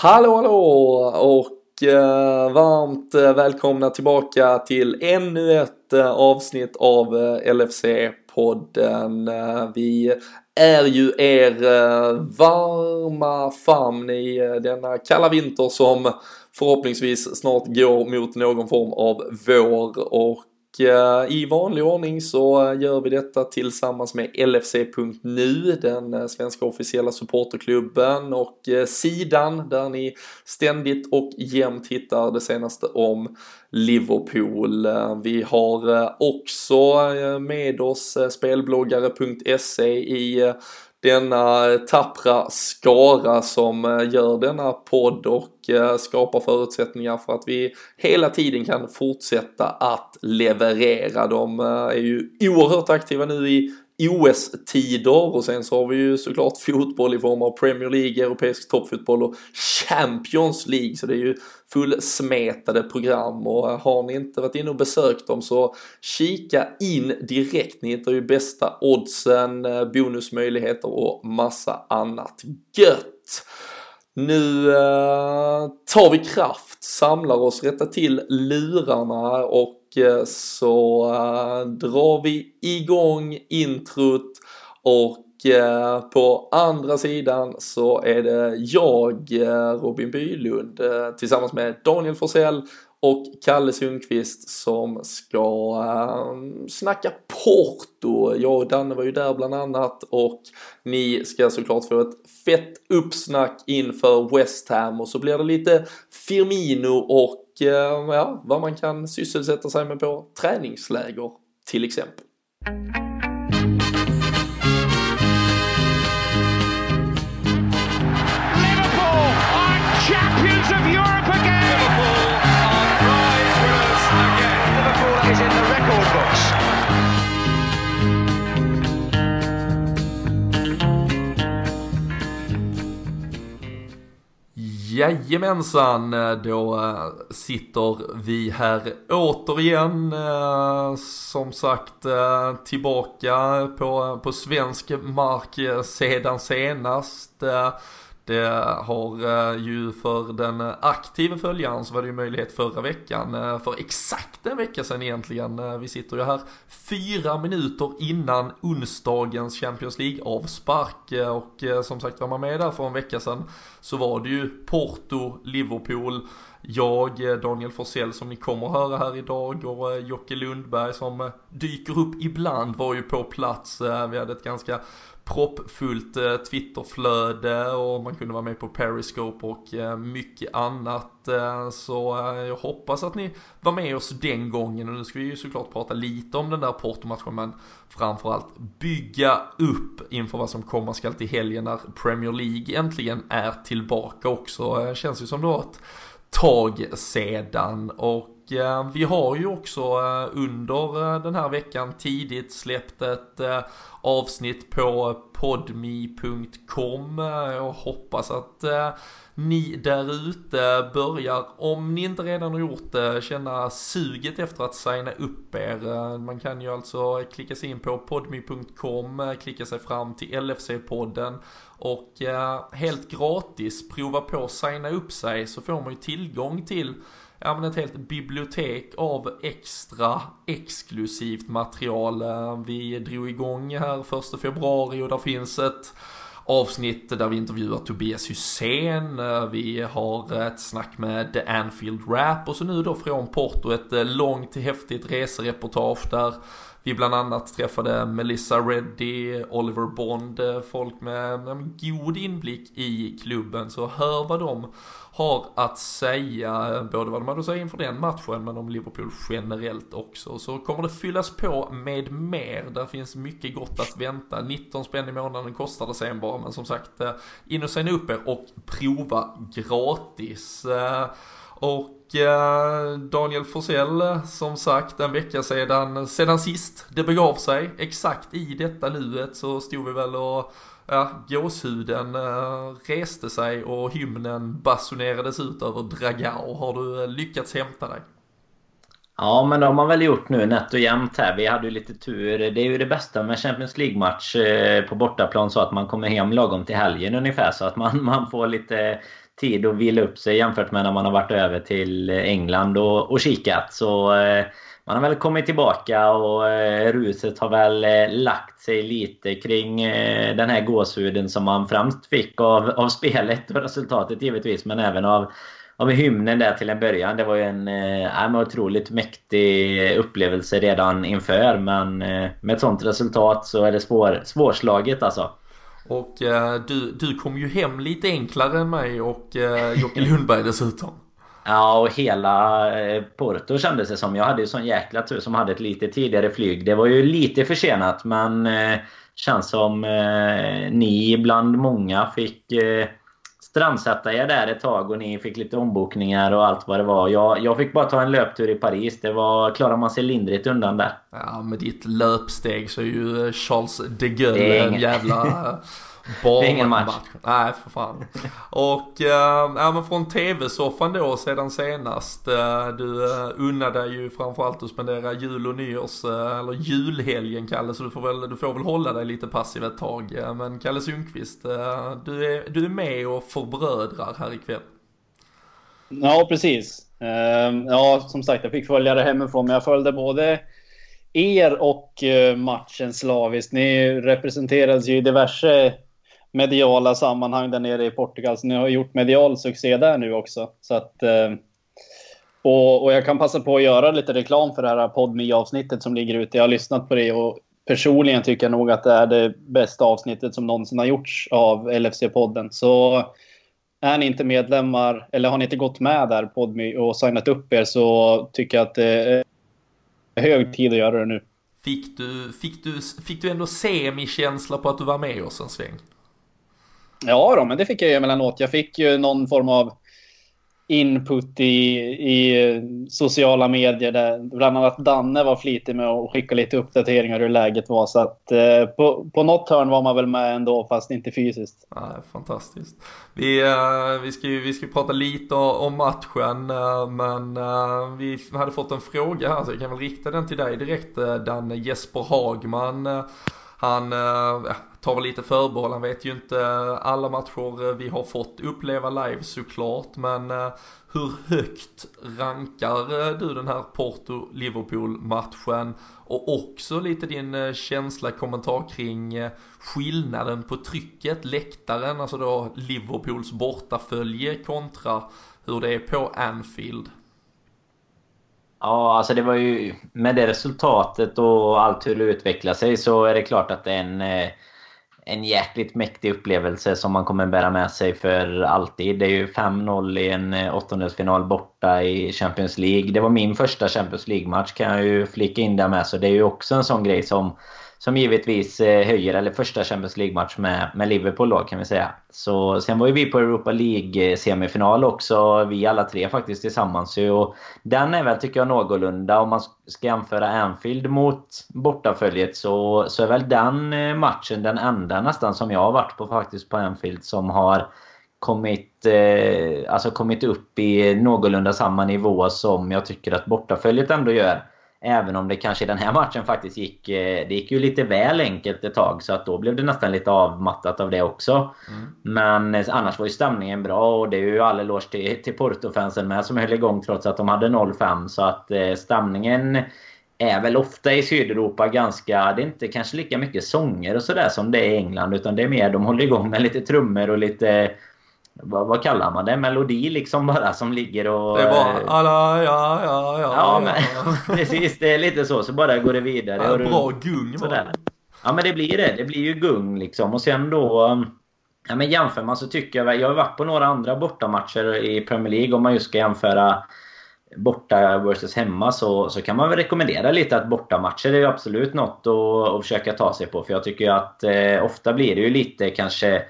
Hallå hallå och eh, varmt eh, välkomna tillbaka till ännu ett eh, avsnitt av eh, LFC-podden. Eh, vi är ju er eh, varma famn i eh, denna kalla vinter som förhoppningsvis snart går mot någon form av vår och Eh, i vanlig ordning så gör vi detta tillsammans med LFC.nu, den eh, svenska officiella supporterklubben och eh, sidan där ni ständigt och jämt hittar det senaste om Liverpool. Vi har också med oss spelbloggare.se i denna tappra skara som eh, gör denna podd och eh, skapar förutsättningar för att vi hela tiden kan fortsätta att leverera. De eh, är ju oerhört aktiva nu i OS-tider och sen så har vi ju såklart fotboll i form av Premier League, europeisk toppfotboll och Champions League så det är ju fullsmetade program och har ni inte varit inne och besökt dem så kika in direkt. Ni hittar ju bästa oddsen, bonusmöjligheter och massa annat gött. Nu eh, tar vi kraft, samlar oss, rättar till lurarna och så eh, drar vi igång introt och eh, på andra sidan så är det jag, eh, Robin Bylund, tillsammans med Daniel Forsell och Kalle Sundqvist som ska snacka Porto. Jag och Danne var ju där bland annat och ni ska såklart få ett fett uppsnack inför West Ham och så blir det lite Firmino och Eh, ja, vad man kan sysselsätta sig med på träningsläger till exempel. Jajamensan, eh, då eh, sitter vi här återigen eh, som sagt tillbaka på, på svensk mark sedan senast. Det har eh, ju för den aktiva följaren så var det ju möjlighet förra veckan, eh, för exakt en vecka sedan egentligen. Eh, vi sitter ju här fyra minuter innan onsdagens Champions League-avspark och som sagt var man med där för en vecka sedan så var det ju Porto, Liverpool, jag, Daniel Forsell som ni kommer att höra här idag och Jocke Lundberg som dyker upp ibland var ju på plats. Vi hade ett ganska proppfullt eh, Twitterflöde och man kunde vara med på Periscope och eh, mycket annat. Eh, så jag hoppas att ni var med oss den gången och nu ska vi ju såklart prata lite om den där Porto-matchen men framförallt bygga upp inför vad som komma skall till helgen när Premier League äntligen är tillbaka också. Känns ju som det var ett tag sedan och Eh, vi har ju också eh, under eh, den här veckan tidigt släppt ett avsnitt på podmi.com. Jag hoppas att ni där ute börjar, om ni inte redan har gjort det, känna suget efter att signa upp er. Man kan ju alltså klicka sig in på podmi.com, klicka sig fram till LFC-podden och helt gratis prova på att signa upp sig så får man ju tillgång till ja, men ett helt bibliotek av extra exklusivt material. Eh, vi drog igång här första februari och där finns ett avsnitt där vi intervjuar Tobias Hysén, eh, vi har ett snack med The Anfield Rap och så nu då från Porto ett eh, långt häftigt resereportage där vi bland annat träffade Melissa Reddy, Oliver Bond, folk med en god inblick i klubben. Så hör vad de har att säga, både vad de hade att säga inför den matchen men om Liverpool generellt också. Så kommer det fyllas på med mer, där finns mycket gott att vänta. 19 spänn i månaden kostar det sen bara, men som sagt, eh, in och signa upp er och prova gratis. Eh, och eh, Daniel Forsell, som sagt, en vecka sedan, sedan sist det begav sig, exakt i detta nuet så stod vi väl och ja, gåshuden äh, reste sig och hymnen basunerades ut över Dragao. Har du äh, lyckats hämta dig? Ja, men det har man väl gjort nu nätt och jämnt här. Vi hade ju lite tur. Det är ju det bästa med Champions League-match eh, på bortaplan så att man kommer hem lagom till helgen ungefär. Så att man, man får lite tid att vila upp sig jämfört med när man har varit över till England och, och kikat. Så eh, man har väl kommit tillbaka och eh, ruset har väl eh, lagt sig lite kring eh, den här gåshuden som man främst fick av, av spelet och resultatet givetvis. Men även av av hymnen där till en början. Det var ju en eh, otroligt mäktig upplevelse redan inför. Men eh, med ett sånt resultat så är det svår, svårslaget alltså. Och eh, du, du kom ju hem lite enklare än mig och eh, Jocke Lundberg dessutom. Ja, och hela eh, Porto kändes det som. Jag hade ju sån jäkla tur som hade ett lite tidigare flyg. Det var ju lite försenat men eh, känns som eh, ni bland många fick eh, strandsatta er där ett tag och ni fick lite ombokningar och allt vad det var. Jag, jag fick bara ta en löptur i Paris. Det var, klarar man sig lindrigt undan där. Ja, med ditt löpsteg så är ju Charles de Gaulle en jävla Bara det är ingen match. match. Nej, för fan. Och äh, ja, men från tv-soffan då sedan senast. Äh, du äh, unnade dig ju framförallt att spendera jul och nyårs, äh, eller julhelgen Kalle, så du får, väl, du får väl hålla dig lite passiv ett tag. Men Kalle Sundqvist, äh, du, är, du är med och förbrödrar här ikväll. Ja, precis. Uh, ja, som sagt, jag fick följa det hemifrån, men jag följde både er och matchen slaviskt. Ni representerades ju i diverse mediala sammanhang där nere i Portugal. Så ni har gjort medial succé där nu också. Så att, eh, och, och jag kan passa på att göra lite reklam för det här podme avsnittet som ligger ute. Jag har lyssnat på det och personligen tycker jag nog att det är det bästa avsnittet som någonsin har gjorts av LFC-podden. Så är ni inte medlemmar, eller har ni inte gått med där Podme och signat upp er så tycker jag att det är hög tid att göra det nu. Fick du, fick du, fick du ändå semikänsla på att du var med oss en sväng? Ja, då, men det fick jag ju emellanåt. Jag fick ju någon form av input i, i sociala medier där bland annat Danne var flitig med att skicka lite uppdateringar hur läget var. Så att eh, på, på något hörn var man väl med ändå fast inte fysiskt. Ja, fantastiskt. Vi, eh, vi, ska ju vi ska prata lite om matchen eh, men eh, vi hade fått en fråga här så jag kan väl rikta den till dig direkt eh, Danne. Jesper Hagman eh, han eh, tar väl lite förbehåll, han vet ju inte eh, alla matcher eh, vi har fått uppleva live såklart, men eh, hur högt rankar eh, du den här Porto-Liverpool-matchen? Och också lite din känsla, kommentar kring skillnaden på trycket, läktaren, alltså då Liverpools bortafölje kontra hur det är på Anfield. Ja, alltså det var ju... Med det resultatet och allt hur det utvecklar sig så är det klart att det är en... Eh, en jäkligt mäktig upplevelse som man kommer bära med sig för alltid. Det är ju 5-0 i en eh, åttondelsfinal borta i Champions League. Det var min första Champions League-match kan jag ju flika in där med. Så det är ju också en sån grej som som givetvis eh, höjer, eller första Champions League-match med, med Liverpool då kan vi säga. Så sen var ju vi på Europa League-semifinal också, vi alla tre faktiskt tillsammans. Och den är väl, tycker jag, någorlunda. Om man ska jämföra Anfield mot bortaföljet så, så är väl den eh, matchen den enda nästan som jag har varit på faktiskt på Anfield som har kommit, eh, alltså kommit upp i någorlunda samma nivå som jag tycker att bortaföljet ändå gör. Även om det kanske i den här matchen faktiskt gick, eh, det gick ju lite väl enkelt ett tag så att då blev det nästan lite avmattat av det också. Mm. Men eh, annars var ju stämningen bra och det är ju all eloge till, till Porto-fansen med som höll igång trots att de hade 0-5. Så att eh, stämningen är väl ofta i Sydeuropa ganska... Det är inte kanske lika mycket sånger och sådär som det är i England utan det är mer de håller igång med lite trummor och lite vad, vad, kallar man det? Melodi liksom bara som ligger och... Det är bara eh, alla, ja, ja, ja. Ja, men precis. Det är lite så. Så bara går det vidare. Ja, bra gung sådär. Ja, men det blir det. Det blir ju gung liksom. Och sen då... Ja, men jämför man så tycker jag... Jag har varit på några andra bortamatcher i Premier League om man just ska jämföra borta versus hemma så, så kan man väl rekommendera lite att bortamatcher är absolut något att, att försöka ta sig på. För jag tycker att eh, ofta blir det ju lite kanske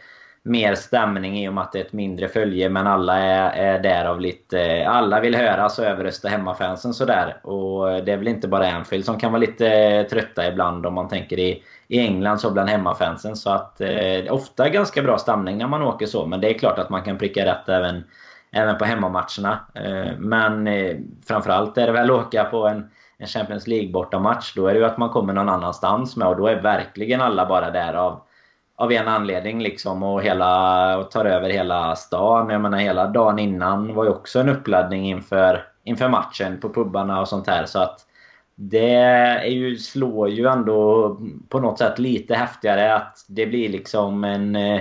mer stämning i och med att det är ett mindre följe men alla är, är där av lite... Alla vill höras och överrösta hemmafansen sådär. Och det är väl inte bara Anfield som kan vara lite trötta ibland om man tänker i, i England så bland hemmafansen. Så att eh, ofta ganska bra stämning när man åker så men det är klart att man kan pricka rätt även även på hemmamatcherna. Eh, men eh, framförallt är det väl att åka på en, en Champions League bortamatch. Då är det ju att man kommer någon annanstans med och då är verkligen alla bara där av av en anledning liksom och, hela, och tar över hela stan. Jag menar hela dagen innan var ju också en uppladdning inför, inför matchen på pubbarna och sånt här. Så att det är ju, slår ju ändå på något sätt lite häftigare att det blir liksom en, eh,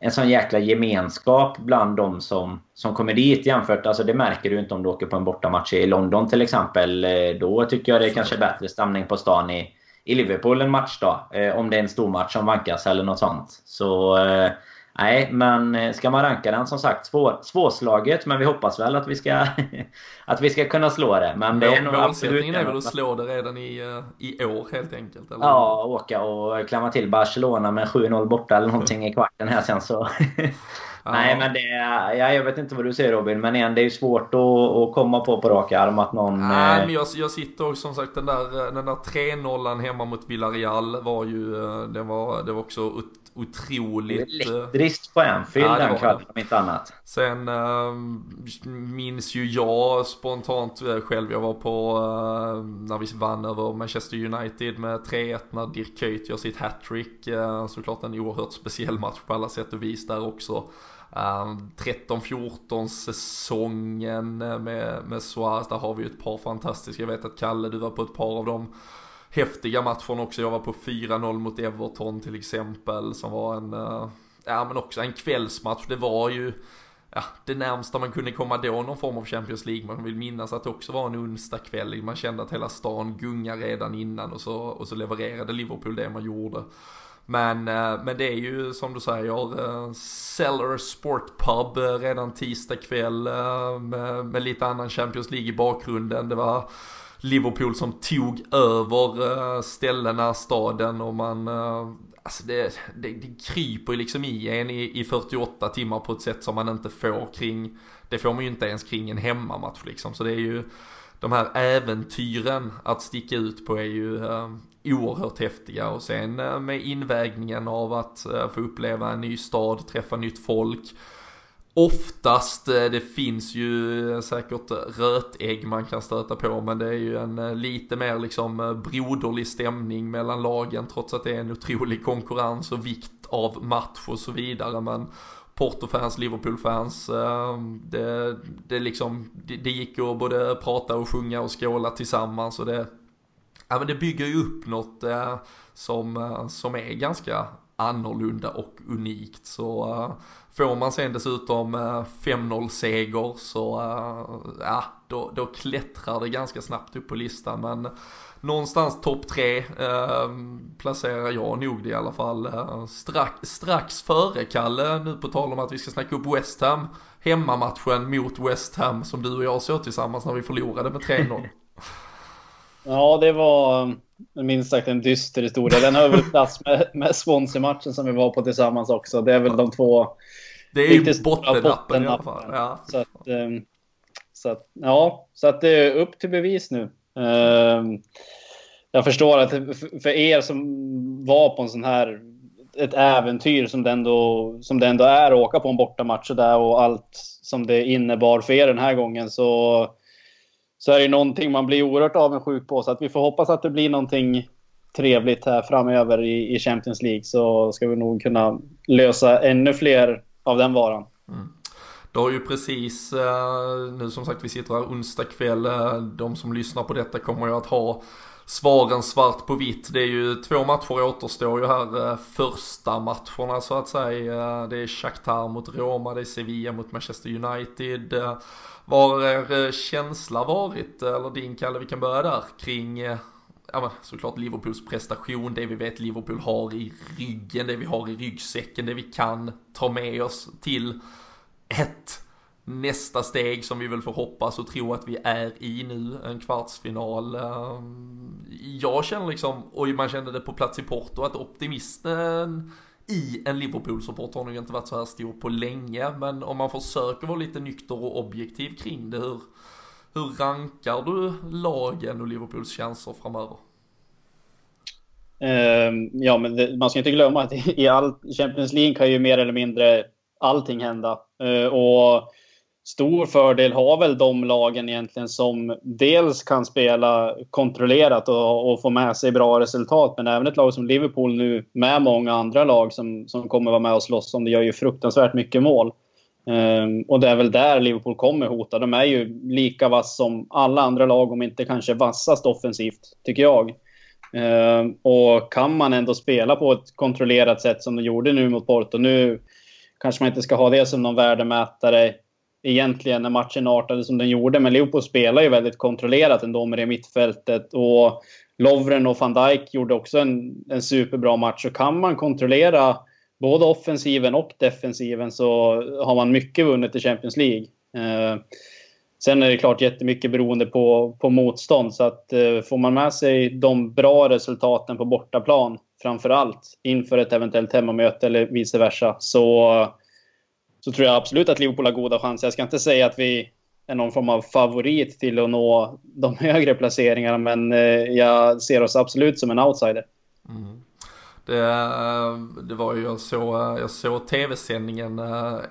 en sån jäkla gemenskap bland de som, som kommer dit jämfört. Alltså det märker du inte om du åker på en bortamatch i London till exempel. Eh, då tycker jag det är kanske bättre stämning på stan i, i Liverpool en matchdag. Eh, om det är en stor match som vankas eller något sånt. Så eh, nej, men eh, ska man ranka den som sagt svår, svårslaget. Men vi hoppas väl att vi ska, att vi ska kunna slå det. Men det är nog Målsättningen är väl att slå det redan i, i år helt enkelt? Eller? Ja, åka och klämma till Barcelona med 7-0 borta eller någonting i kvarten här sen så. Ja. Nej, men det ja, jag vet inte vad du säger Robin, men igen, det är ju svårt att, att komma på på rak arm att någon... Nej, eh... men jag, jag sitter också som sagt den där, den där 3-0 hemma mot Villarreal var ju, eh, det var, det var också otroligt... Eh, Elektriskt på Anfield ja, den kvällen om inte annat. Sen äh, minns ju jag spontant själv, jag var på äh, när vi vann över Manchester United med 3-1 när Dirk Kuyt gör sitt hattrick. Äh, såklart en oerhört speciell match på alla sätt och vis där också. 13-14 säsongen med, med Suarez, där har vi ju ett par fantastiska. Jag vet att Kalle, du var på ett par av dem häftiga matchen också. Jag var på 4-0 mot Everton till exempel som var en, eh, ja men också en kvällsmatch. Det var ju, ja, det närmsta man kunde komma då någon form av Champions League. Man vill minnas att det också var en onsdag kväll. Man kände att hela stan gungade redan innan och så, och så levererade Liverpool det man gjorde. Men, eh, men det är ju som du säger, uh, Cellar Sport Pub redan tisdag kväll med, med lite annan Champions League i bakgrunden. Det var Liverpool som tog över eh, ställena, staden och man, eh, alltså det, det, det kryper liksom i en i, i 48 timmar på ett sätt som man inte får kring, det får man ju inte ens kring en hemmamatch liksom. Så det är ju, de här äventyren att sticka ut på är ju eh, oerhört häftiga och sen eh, med invägningen av att eh, få uppleva en ny stad, träffa nytt folk Oftast, eh, det finns ju säkert rötägg man kan stöta på men det är ju en eh, lite mer liksom eh, broderlig stämning mellan lagen trots att det är en otrolig konkurrens och vikt av match och så vidare. Men Porto-fans, Liverpool-fans, ehm, det, det, liksom, det, det gick att både prata och sjunga och skåla tillsammans och det, ja men det bygger ju upp något som, som är ganska annorlunda och unikt. Så Får man sen dessutom eh, 5-0 seger så eh, ja, då, då klättrar det ganska snabbt upp på listan. Men någonstans topp tre eh, placerar jag nog det i alla fall. Eh, strax, strax före Kalle, nu på tal om att vi ska snacka upp West Ham. Hemmamatchen mot West Ham som du och jag såg tillsammans när vi förlorade med 3-0. ja, det var minst sagt en dyster historia. Den har väl plats med, med Swansea-matchen som vi var på tillsammans också. Det är väl de två det är ju bottennappen i alla fall. Ja. Så att, um, så att, ja, så att det är upp till bevis nu. Um, jag förstår att för er som var på en sån här ett äventyr som det ändå, som det ändå är att åka på en bortamatch där och allt som det innebar för er den här gången så, så är det någonting man blir oerhört avundsjuk på. Så att vi får hoppas att det blir någonting trevligt här framöver i, i Champions League så ska vi nog kunna lösa ännu fler av den varan. Mm. Det har ju precis, eh, nu som sagt vi sitter här onsdag kväll, eh, de som lyssnar på detta kommer ju att ha svaren svart på vitt. Det är ju två matcher återstår ju här, eh, första matcherna så att säga. Det är Shakhtar mot Roma, det är Sevilla mot Manchester United. Vad har er eh, eh, känsla varit, eh, eller din Kalle, vi kan börja där, kring ja, men såklart Liverpools prestation, det vi vet Liverpool har i ryggen, det vi har i ryggsäcken, det vi kan ta med oss till ett nästa steg som vi väl får hoppas och tro att vi är i nu, en kvartsfinal. Ehm, jag känner liksom, och man kände det på plats i Porto, att optimisten i en Liverpool-support har nog inte varit så här stor på länge, men om man försöker vara lite nykter och objektiv kring det, hur, hur rankar du lagen och Liverpools chanser framöver? Ehm, ja, men det, man ska inte glömma att i all Champions League kan ju mer eller mindre allting hända. Ehm, och stor fördel har väl de lagen egentligen som dels kan spela kontrollerat och, och få med sig bra resultat. Men även ett lag som Liverpool nu med många andra lag som, som kommer vara med och slåss om det gör ju fruktansvärt mycket mål. Um, och det är väl där Liverpool kommer hota. De är ju lika vass som alla andra lag, om inte kanske vassast offensivt, tycker jag. Um, och kan man ändå spela på ett kontrollerat sätt som de gjorde nu mot Porto. Nu kanske man inte ska ha det som någon värdemätare egentligen när matchen artade som den gjorde. Men Liverpool spelar ju väldigt kontrollerat ändå med det mittfältet. Och Lovren och van Dijk gjorde också en, en superbra match. Så kan man kontrollera både offensiven och defensiven så har man mycket vunnet i Champions League. Eh, sen är det klart jättemycket beroende på, på motstånd. Så att eh, får man med sig de bra resultaten på bortaplan framför allt inför ett eventuellt hemmamöte eller vice versa så så tror jag absolut att Liverpool har goda chanser. Jag ska inte säga att vi är någon form av favorit till att nå de högre placeringarna, men eh, jag ser oss absolut som en outsider. Mm. Det, eh, det, var ju, jag såg, eh, jag såg tv-sändningen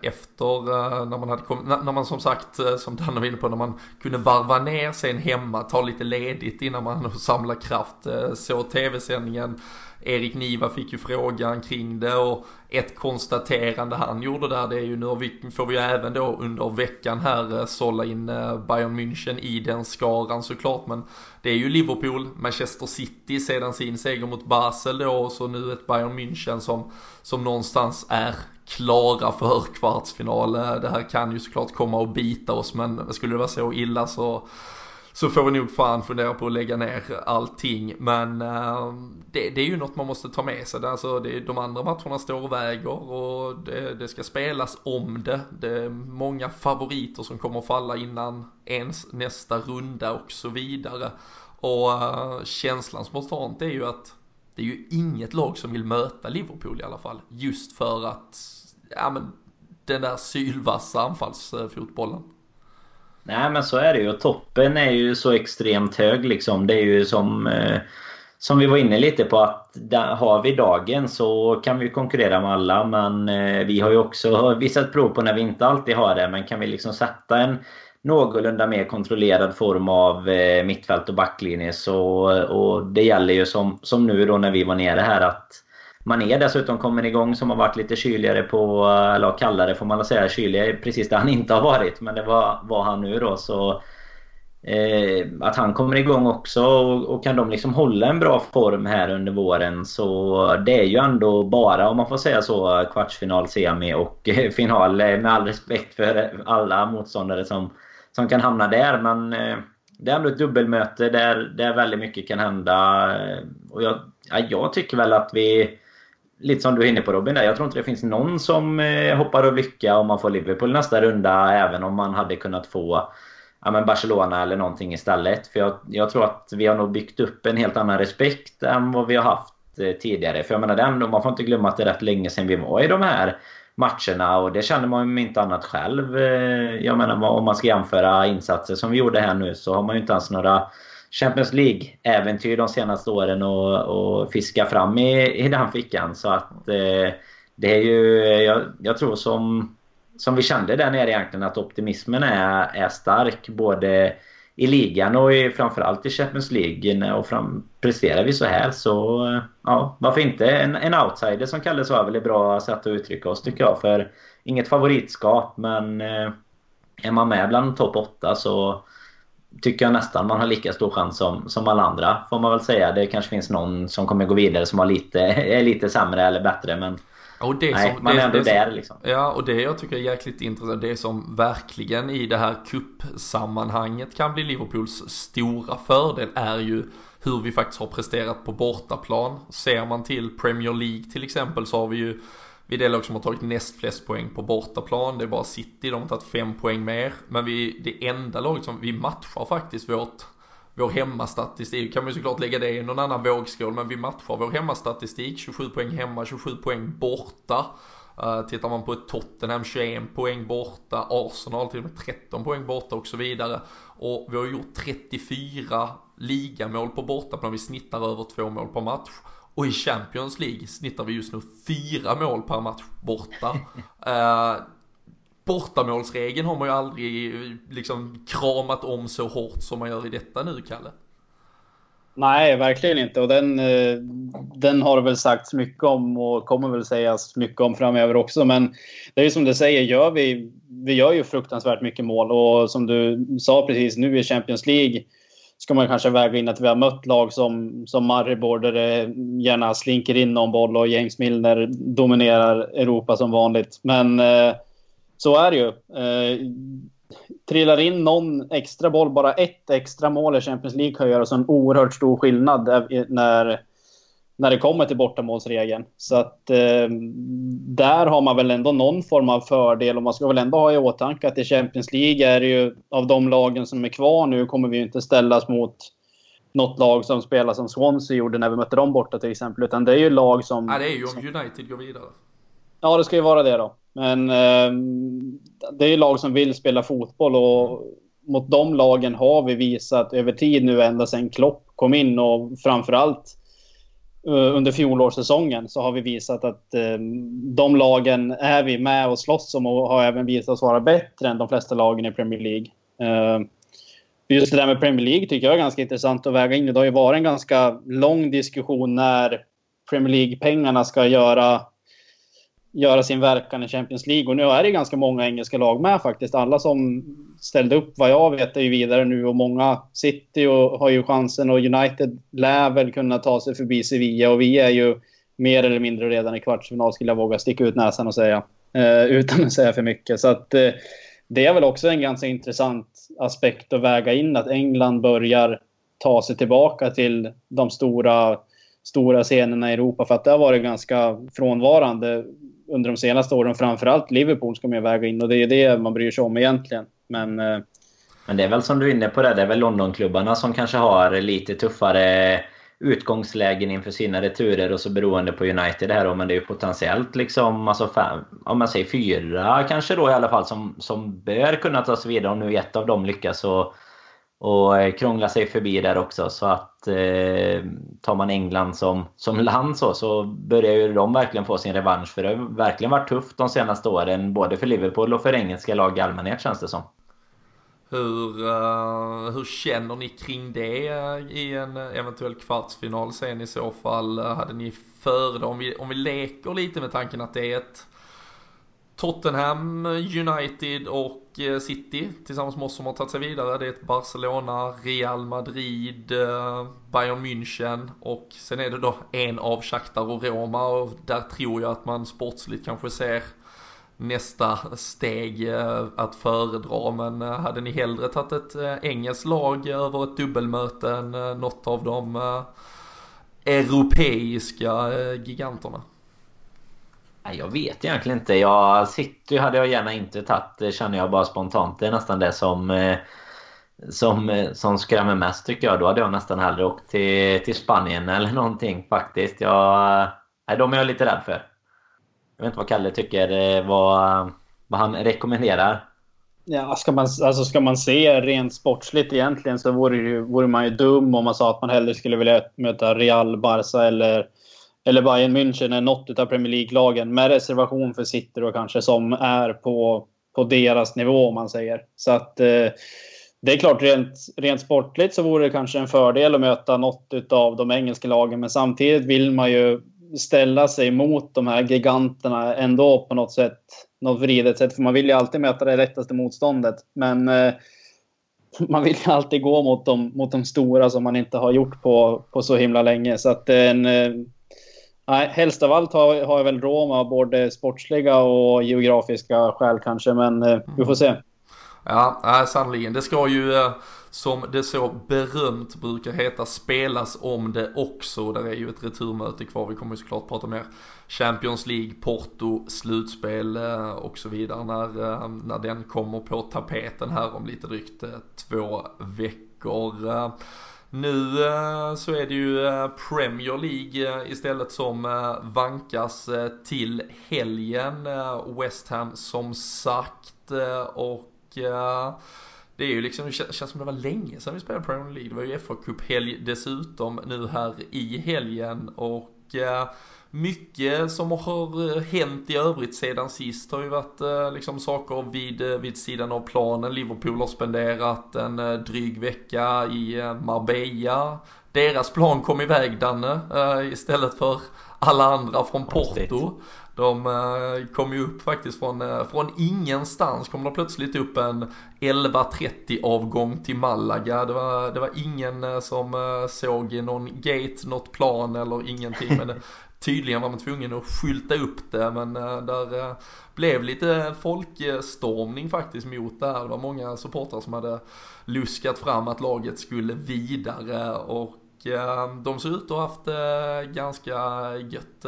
efter när man hade kommit, när man som sagt, som Danne var inne på, när man kunde varva ner sen hemma, ta lite ledigt innan man samlar kraft. Såg tv-sändningen Erik Niva fick ju frågan kring det och ett konstaterande han gjorde där det är ju nu får vi ju även då under veckan här eh, sålla in eh, Bayern München i den skaran såklart men det är ju Liverpool, Manchester City sedan sin seger mot Basel då och så nu ett Bayern München som, som någonstans är klara för kvartsfinal. Eh, det här kan ju såklart komma och bita oss men skulle det vara så illa så så får vi nog fan fundera på att lägga ner allting. Men uh, det, det, är ju något man måste ta med sig. Alltså, det, de andra matcherna står och väger och det, det, ska spelas om det. Det är många favoriter som kommer att falla innan ens nästa runda och så vidare. Och uh, känslan spontant är ju att det är ju inget lag som vill möta Liverpool i alla fall. Just för att, ja men, den där sylvassa anfallsfotbollen. Nej men så är det ju. Toppen är ju så extremt hög liksom. Det är ju som... Eh, som vi var inne lite på att har vi dagen så kan vi konkurrera med alla men eh, vi har ju också visat prov på när vi inte alltid har det. Men kan vi liksom sätta en någorlunda mer kontrollerad form av eh, mittfält och backlinje så... Och det gäller ju som, som nu då när vi var nere här att Mané dessutom kommer igång som har varit lite kyligare på, eller kallare får man väl säga. Kyligare precis där han inte har varit. Men det var, var han nu då. Så eh, Att han kommer igång också och, och, kan de liksom hålla en bra form här under våren så det är ju ändå bara, om man får säga så, kvartsfinal, semi och final. Med all respekt för alla motståndare som, som kan hamna där. Men eh, det är ändå ett dubbelmöte där, där väldigt mycket kan hända. Och jag, ja, jag tycker väl att vi lite som du är inne på Robin, där, jag tror inte det finns någon som eh, hoppar av lycka om man får Liverpool nästa runda, även om man hade kunnat få ja, men Barcelona eller någonting istället. För jag, jag, tror att vi har nog byggt upp en helt annan respekt än vad vi har haft eh, tidigare. För jag menar, det man får inte glömma att det är rätt länge sedan vi var i de här matcherna och det känner man ju inte annat själv. Eh, jag menar om man ska jämföra insatser som vi gjorde här nu så har man ju inte ens några Champions League-äventyr de senaste åren och, och fiska fram i, i den fickan. Så att eh, det är ju, jag, jag, tror som, som vi kände där nere egentligen att optimismen är, är stark både i ligan och i, framförallt i Champions League. Och fram, presterar vi så här så eh, ja, varför inte? En, en outsider som Kalle sa är väl ett bra sätt att uttrycka oss tycker jag. För inget favoritskap men eh, är man med bland topp 8 så tycker jag nästan man har lika stor chans som, som alla andra. Får man väl säga. Det kanske finns någon som kommer gå vidare som har lite, är lite sämre eller bättre. Men och det Nej, som, man det, är ändå det där liksom. Ja, och det jag tycker är jäkligt intressant, det som verkligen i det här kuppsammanhanget kan bli Liverpools stora fördel är ju hur vi faktiskt har presterat på bortaplan. Ser man till Premier League till exempel så har vi ju vi är det lag som har tagit näst flest poäng på bortaplan. Det är bara City, de har tagit fem poäng mer. Men vi, är det enda laget som, vi matchar faktiskt vårt, vår hemmastatistik. Kan man ju såklart lägga det i någon annan vågskål. Men vi matchar vår hemmastatistik. 27 poäng hemma, 27 poäng borta. Uh, tittar man på ett Tottenham 21 poäng borta, Arsenal till och med 13 poäng borta och så vidare. Och vi har gjort 34 ligamål på bortaplan, vi snittar över två mål per match. Och i Champions League snittar vi just nu fyra mål per match borta. uh, bortamålsregeln har man ju aldrig liksom kramat om så hårt som man gör i detta nu, Kalle. Nej, verkligen inte. Och den, eh, den har det väl sagts mycket om och kommer väl sägas mycket om framöver också. Men det är ju som du säger, gör vi, vi gör ju fruktansvärt mycket mål. Och som du sa precis nu i Champions League ska man kanske väga in att vi har mött lag som, som Maribor där det gärna slinker in någon boll och James Milner dominerar Europa som vanligt. Men eh, så är det ju. Eh, trillar in någon extra boll, bara ett extra mål i Champions League kan göra så en oerhört stor skillnad eh, när, när det kommer till bortamålsregeln. Så att eh, där har man väl ändå någon form av fördel och man ska väl ändå ha i åtanke att i Champions League är det ju av de lagen som är kvar nu kommer vi ju inte ställas mot något lag som spelar som Swansea gjorde när vi mötte dem borta till exempel. Utan det är ju lag som... Ja, det är ju om United går vidare. Ja, det ska ju vara det då. Men eh, det är ju lag som vill spela fotboll och mot de lagen har vi visat över tid nu ända sedan Klopp kom in och framförallt Eh, under fjolårssäsongen så har vi visat att eh, de lagen är vi med och slåss om och har även visat oss vara bättre än de flesta lagen i Premier League. Eh, just det där med Premier League tycker jag är ganska intressant att väga in. Det har ju varit en ganska lång diskussion när Premier League-pengarna ska göra göra sin verkan i Champions League. Och nu är det ganska många engelska lag med faktiskt. Alla som ställde upp vad jag vet är ju vidare nu och många City och har ju chansen och United lär väl kunna ta sig förbi Sevilla och vi är ju mer eller mindre redan i kvartsfinal skulle jag våga sticka ut näsan och säga. Eh, utan att säga för mycket. Så att eh, det är väl också en ganska intressant aspekt att väga in att England börjar ta sig tillbaka till de stora stora scenerna i Europa för att det har varit ganska frånvarande under de senaste åren. Framförallt Liverpool ska man ju väga in och det är det man bryr sig om egentligen. Men, eh, men det är väl som du är inne på det, det är väl Londonklubbarna som kanske har lite tuffare utgångslägen inför sina returer och så beroende på United här då, men det är ju potentiellt liksom, alltså fem, om man säger fyra kanske då i alla fall som, som bör kunna ta sig vidare om nu ett av dem lyckas och och eh, krångla sig förbi där också. Så att eh, tar man England som, som land så, så börjar ju de verkligen få sin revansch. För det har verkligen varit tufft de senaste åren, både för Liverpool och för engelska lag i allmänhet känns det som. Hur, uh, hur känner ni kring det uh, i en eventuell kvartsfinal sen i så fall? Uh, hade ni före om vi, om vi leker lite med tanken att det är ett Tottenham, United och eh, City tillsammans med oss som har tagit sig vidare. Det är ett Barcelona, Real Madrid, eh, Bayern München och sen är det då en av Shakhtar och Roma och där tror jag att man sportsligt kanske ser nästa steg eh, att föredra. Men hade ni hellre tagit ett engelskt lag över ett dubbelmöte än något av de europeiska giganterna? Jag vet egentligen inte. Jag, City hade jag gärna inte tagit, känner jag bara spontant. Det är nästan det som, eh, som, eh, som skrämmer mest tycker jag. Då hade jag nästan hellre åkt till, till Spanien eller någonting faktiskt. Jag, nej, de är jag lite rädd för. Jag vet inte vad Kalle tycker, eh, vad, vad han rekommenderar. Ja, ska man, alltså ska man se rent sportsligt egentligen så vore, ju, vore man ju dum om man sa att man hellre skulle vilja möta Real, Barca eller eller Bayern München är något av Premier League-lagen med reservation för City och kanske som är på, på deras nivå om man säger. Så att eh, det är klart rent, rent sportligt så vore det kanske en fördel att möta något av de engelska lagen men samtidigt vill man ju ställa sig mot de här giganterna ändå på något sätt. Något vridet sätt för man vill ju alltid möta det lättaste motståndet. Men eh, man vill ju alltid gå mot de, mot de stora som man inte har gjort på, på så himla länge. Så att eh, en, eh, Nej, helst av allt har, har jag väl Roma, både sportsliga och geografiska skäl kanske, men eh, vi får se. Ja, äh, sannerligen. Det ska ju, eh, som det så berömt brukar heta, spelas om det också. Där är ju ett returmöte kvar. Vi kommer ju såklart prata mer Champions League, Porto, slutspel eh, och så vidare när, eh, när den kommer på tapeten här om lite drygt eh, två veckor. Nu eh, så är det ju eh, Premier League eh, istället som vankas till helgen. West Ham som sagt och det är ju liksom, det känns som det var länge sedan vi spelade Premier League. Det var ju FA Cup-helg dessutom nu här i helgen och mycket som har eh, hänt i övrigt sedan sist har ju varit eh, liksom saker vid, eh, vid sidan av planen. Liverpool har spenderat en dryg vecka i Marbella. Deras plan kom iväg Danne, istället för alla andra från Porto. De kom ju upp faktiskt från, från ingenstans kom de plötsligt upp en 11.30 avgång till Malaga. Det var, det var ingen som såg någon gate, något plan eller ingenting. Men tydligen var man tvungen att skylta upp det men eh, där eh, blev lite folkstormning faktiskt mot det här. Det var många supportrar som hade luskat fram att laget skulle vidare och eh, de ser ut att ha haft det ganska gött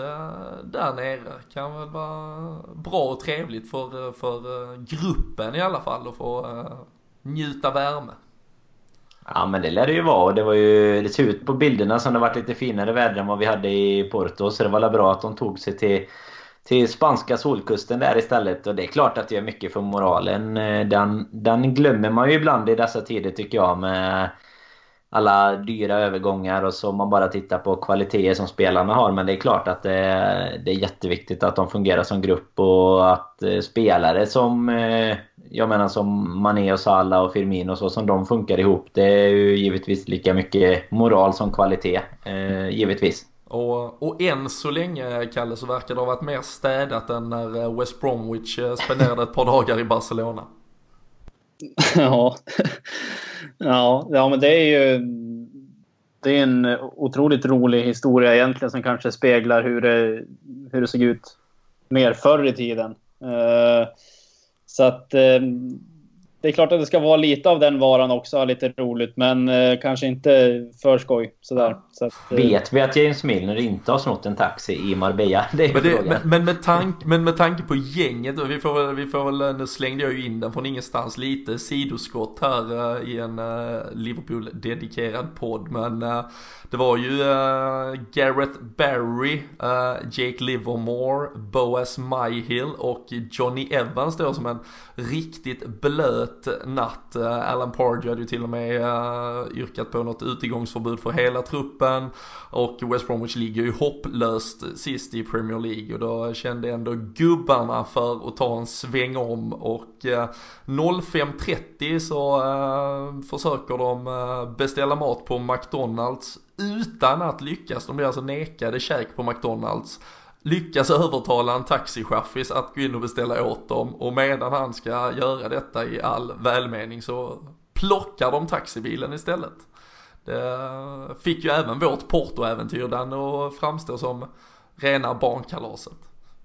där nere. Kan väl vara bra och trevligt för, för gruppen i alla fall att få njuta värme. Ja men det lär det ju vara. Det, var ju, det ser ut på bilderna som det varit lite finare väder än vad vi hade i Porto. Så det var bra att de tog sig till, till spanska solkusten där istället. Och det är klart att det gör mycket för moralen. Eh, den, den glömmer man ju ibland i dessa tider tycker jag. Med alla dyra övergångar och så man bara tittar på kvaliteter som spelarna har. Men det är klart att det, det är jätteviktigt att de fungerar som grupp och att eh, spelare som eh, jag menar som Mané och Salah och Firmino och så som de funkar ihop. Det är ju givetvis lika mycket moral som kvalitet. Eh, givetvis. Och, och än så länge, Kalle, så verkar det ha varit mer städat än när eh, West Bromwich eh, spenderade ett par dagar i Barcelona. ja. ja, ja, men det är ju det är en otroligt rolig historia egentligen som kanske speglar hur det, hur det såg ut mer förr i tiden. Uh, så att eh, det är klart att det ska vara lite av den varan också, lite roligt, men eh, kanske inte för skoj. Sådär. Så att, eh... Vet vi att James Milner inte har snott en taxi i Marbella? Det är men, det, men, men, med tank, men med tanke på gänget, vi får, väl, vi får väl, nu slängde jag ju in den från ingenstans, lite sidoskott här uh, i en uh, Liverpool-dedikerad podd, men uh, det var ju Gareth Barry, Jake Livermore, Boas Myhill och Johnny Evans då som en riktigt blöt natt. Eh, Alan Pardew hade ju till och med eh, yrkat på något utegångsförbud för hela truppen. Och West Bromwich ligger ju hopplöst sist i Premier League och då kände ändå gubbarna för att ta en sväng om och eh, 05.30 så försöker de beställa mat på McDonalds utan att lyckas. De blir alltså nekade käk på McDonalds lyckas övertala en taxichaffis att gå in och beställa åt dem och medan han ska göra detta i all välmening så plockar de taxibilen istället. Det fick ju även vårt portoäventyr den att framstå som rena barnkalaset.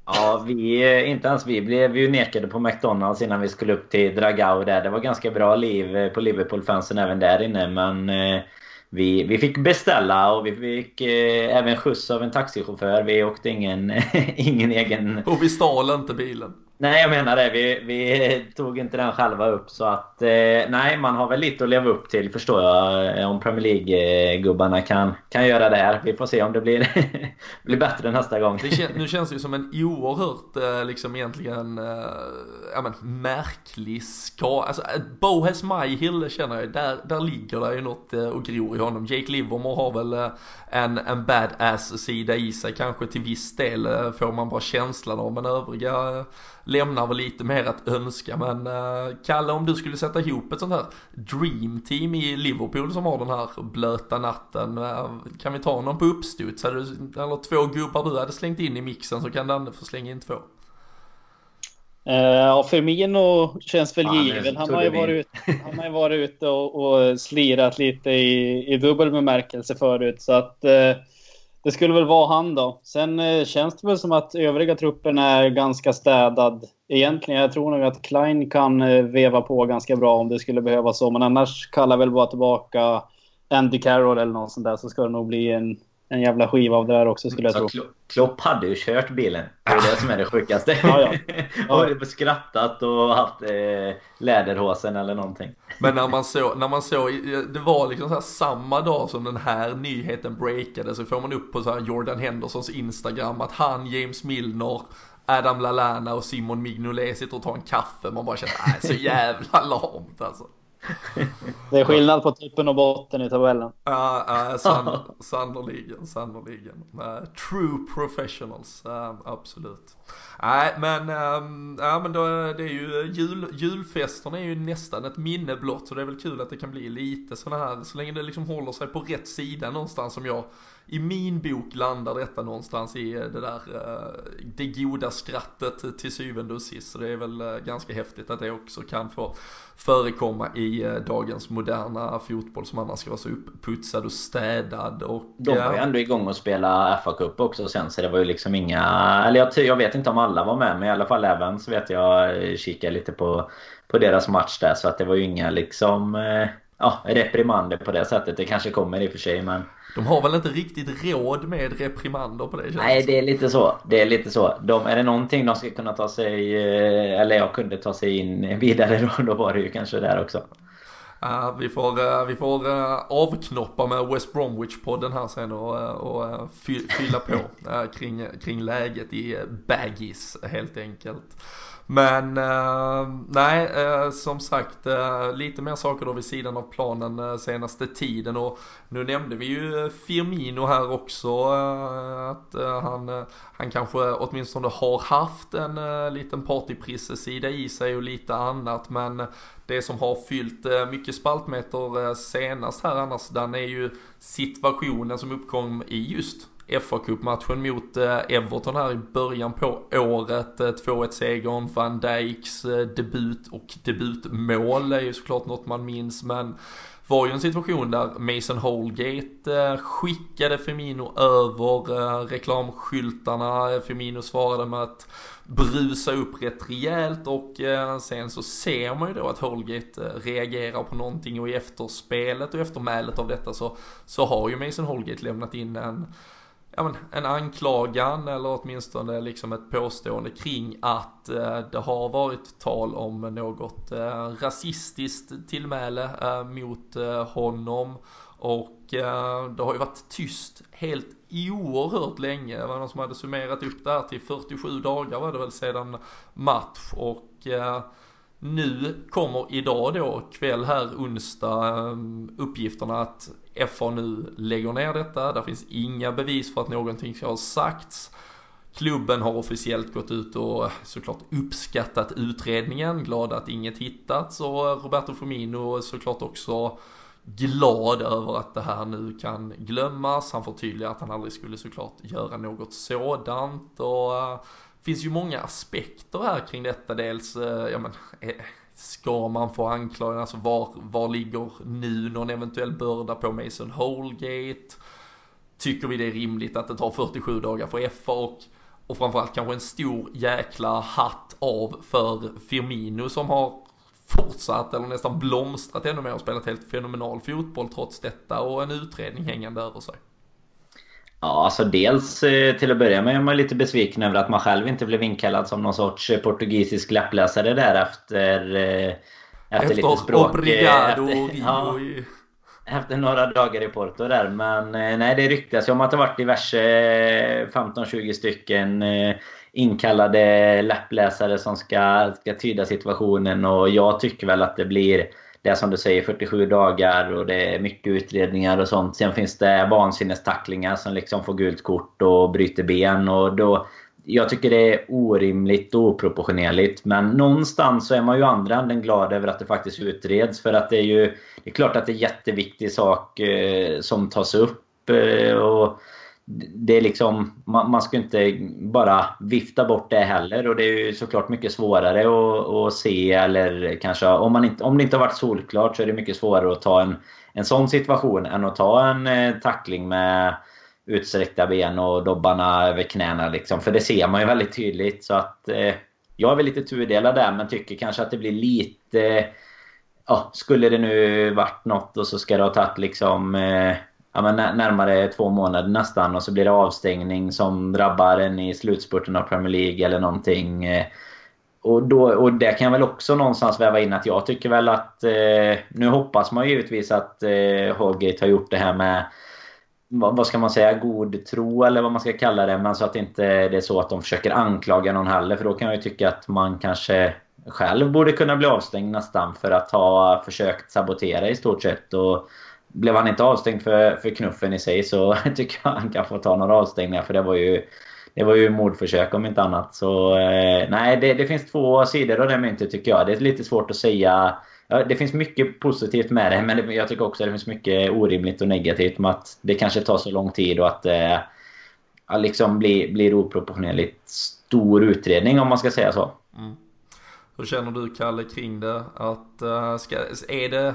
Ja, vi, inte ens vi blev ju nekade på McDonalds innan vi skulle upp till Dragao där. Det var ganska bra liv på Liverpool-fansen även där inne men eh, vi, vi fick beställa och vi fick eh, även skjuts av en taxichaufför. Vi åkte ingen, ingen egen... Och vi stal inte bilen. Nej, jag menar det. Vi, vi tog inte den själva upp. Så att eh, nej, man har väl lite att leva upp till förstår jag. Eh, om Premier League-gubbarna kan, kan göra det här. Vi får se om det blir, blir bättre nästa gång. Kän, nu känns det ju som en oerhört eh, liksom egentligen ja, men, märklig ska. Alltså Bohes Hill känner jag, där, där ligger det ju något och gror i honom. Jake Livermore har väl en, en badass-sida i sig kanske till viss del får man bara känslan av. Men övriga lämnar väl lite mer att önska. Men uh, Kalle, om du skulle sätta ihop ett sånt här dream team i Liverpool som har den här blöta natten. Uh, kan vi ta någon på uppstuds? Eller två gubbar du hade slängt in i mixen så kan Danne få slänga in två. Uh, ja, Firmino känns väl given. Han har, ju varit, han har ju varit ute och, och slirat lite i, i dubbel bemärkelse förut. Så att uh, det skulle väl vara han då. Sen eh, känns det väl som att övriga truppen är ganska städad. Egentligen, jag tror nog att Klein kan eh, veva på ganska bra om det skulle behövas så. Men annars kallar väl bara tillbaka Andy Carroll eller någon sån där så ska det nog bli en en jävla skiva av det här också skulle jag så tro. Klopp hade ju kört bilen. Det är det som är det sjukaste. ja, ja. ja. och skrattat och haft eh, läderhosen eller någonting. Men när man såg, när man såg, det var liksom så samma dag som den här nyheten breakade så får man upp på så här Jordan Hendersons Instagram att han, James Milner, Adam Lallana och Simon Mignolet sitter och tar en kaffe. Man bara känner, nej så jävla lamt alltså. Det är skillnad på toppen och botten i tabellen. Ja, ja san, sannoliken, sannoliken. Uh, true professionals, uh, absolut. Nej, men, um, ja, men då, det är ju jul, julfesterna är ju nästan ett minne blott, så det är väl kul att det kan bli lite sådana här, så länge det liksom håller sig på rätt sida någonstans som jag i min bok landar detta någonstans i det där, det goda skrattet till syvende och sist. Så det är väl ganska häftigt att det också kan få förekomma i dagens moderna fotboll som annars ska vara så uppputsad och städad. Och, De var ju ändå igång och spela FA-cup också sen så det var ju liksom inga... Eller jag, jag vet inte om alla var med men i alla fall även så vet jag kikade lite på, på deras match där så att det var ju inga liksom... Ja, reprimander på det sättet. Det kanske kommer i och för sig men... De har väl inte riktigt råd med reprimander på det sättet? Nej, det är lite så. Det är lite så. De, är det någonting de ska kunna ta sig, eller jag kunde ta sig in vidare då, då var det ju kanske där också. Uh, vi får, uh, vi får uh, avknoppa med West Bromwich-podden här sen och, och fylla på kring, kring läget i Baggis helt enkelt. Men eh, nej, eh, som sagt eh, lite mer saker då vid sidan av planen eh, senaste tiden. Och nu nämnde vi ju Firmino här också eh, att eh, han, eh, han kanske åtminstone har haft en eh, liten partyprissesida i sig och lite annat. Men det som har fyllt eh, mycket spaltmeter senast här annars den är ju situationen som uppkom i just fa Cup-matchen mot eh, Everton här i början på året. Eh, 2-1 segern, van Dijks eh, debut och debutmål är ju såklart något man minns men var ju en situation där Mason Holgate skickade Firmino över reklamskyltarna. Firmino svarade med att brusa upp rätt rejält och sen så ser man ju då att Holgate reagerar på någonting och i efterspelet och eftermälet av detta så, så har ju Mason Holgate lämnat in en ja, men, en anklagan eller åtminstone liksom ett påstående kring att eh, det har varit tal om något eh, rasistiskt tillmäle eh, mot eh, honom och eh, det har ju varit tyst helt oerhört länge. Det var någon som hade summerat upp det här till 47 dagar var det väl sedan match och eh, nu kommer idag då, kväll här onsdag, ehm, uppgifterna att FA nu lägger ner detta. Det finns inga bevis för att någonting ska ha sagts. Klubben har officiellt gått ut och såklart uppskattat utredningen, glad att inget hittats och Roberto Firmino såklart också glad över att det här nu kan glömmas. Han förtydligar att han aldrig skulle såklart göra något sådant och eh, finns ju många aspekter här kring detta. Dels, eh, ja men, eh, Ska man få anklagelser? alltså var, var ligger nu någon eventuell börda på Mason Holgate? Tycker vi det är rimligt att det tar 47 dagar för FA och, och framförallt kanske en stor jäkla hatt av för Firmino som har fortsatt eller nästan blomstrat ännu mer och spelat helt fenomenal fotboll trots detta och en utredning hängande över sig. Ja, alltså dels eh, till att börja med är man lite besviken över att man själv inte blev inkallad som någon sorts eh, portugisisk läppläsare där efter... Eh, efter, efter lite språk. Obrigado, efter, ja, efter några dagar i Porto där. Men nej, det ryktas ju om att det varit diverse 15-20 stycken inkallade läppläsare som ska, ska tyda situationen. Och jag tycker väl att det blir det är som du säger 47 dagar och det är mycket utredningar och sånt. Sen finns det vansinnestacklingar som liksom får gult kort och bryter ben. Och då, jag tycker det är orimligt och oproportionerligt. Men någonstans så är man ju andra änden glad över att det faktiskt utreds. För att det är ju det är klart att det är en jätteviktig sak eh, som tas upp. Eh, och det är liksom, man, man ska inte bara vifta bort det heller och det är ju såklart mycket svårare att, att se eller kanske om, man inte, om det inte har varit solklart så är det mycket svårare att ta en, en sån situation än att ta en eh, tackling med utsträckta ben och dobbarna över knäna liksom. För det ser man ju väldigt tydligt så att eh, jag är väl lite tudelad där men tycker kanske att det blir lite Ja, skulle det nu varit något och så ska det ha tagit liksom eh, ja, men närmare två månader nästan och så blir det avstängning som drabbar en i slutspurten av Premier League eller någonting. Eh, och, då, och det kan jag väl också någonstans väva in att jag tycker väl att... Eh, nu hoppas man givetvis att eh, Holgate har gjort det här med vad, vad ska man säga, god tro eller vad man ska kalla det. Men så att inte det är så att de försöker anklaga någon heller. För då kan jag ju tycka att man kanske själv borde kunna bli avstängd nästan för att ha försökt sabotera i stort sett. Och blev han inte avstängd för, för knuffen i sig så tycker jag han kan få ta några avstängningar för det var ju det var ju mordförsök om inte annat. Så eh, nej, det, det, finns två sidor av det myntet tycker jag. Det är lite svårt att säga. Ja, det finns mycket positivt med det, men det, jag tycker också att det finns mycket orimligt och negativt med att det kanske tar så lång tid och att eh, liksom blir, blir oproportionerligt stor utredning om man ska säga så. Mm. Hur känner du Kalle kring det? Att, uh, ska, är det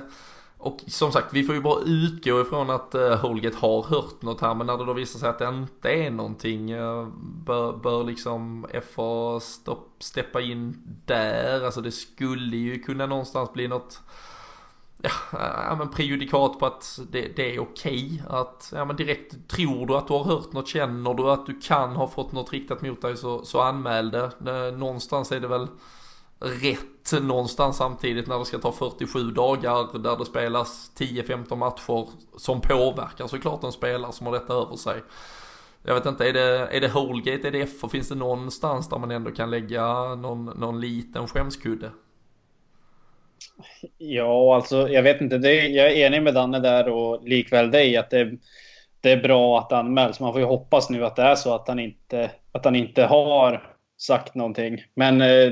och som sagt, vi får ju bara utgå ifrån att eh, uh, Holgate har hört något här, men när det då visar sig att det inte är någonting, eh, bör, bör liksom FA stopp, steppa in där? Alltså det skulle ju kunna någonstans bli något, ja, eh, ja men prejudikat på att det, det är okej att, ja men direkt, tror du att du har hört något, känner du att du kan ha fått något riktat mot dig så, så anmäl det. Någonstans är det väl rätt någonstans samtidigt när det ska ta 47 dagar där det spelas 10-15 matcher som påverkar såklart en spelare som har detta över sig. Jag vet inte, är det, är det Holgate, är det F och finns det någonstans där man ändå kan lägga någon, någon liten skämskudde? Ja, alltså jag vet inte. Det, jag är enig med Danne där och likväl dig att det, det är bra att anmäls. Man får ju hoppas nu att det är så att han inte, att han inte har sagt någonting. Men eh,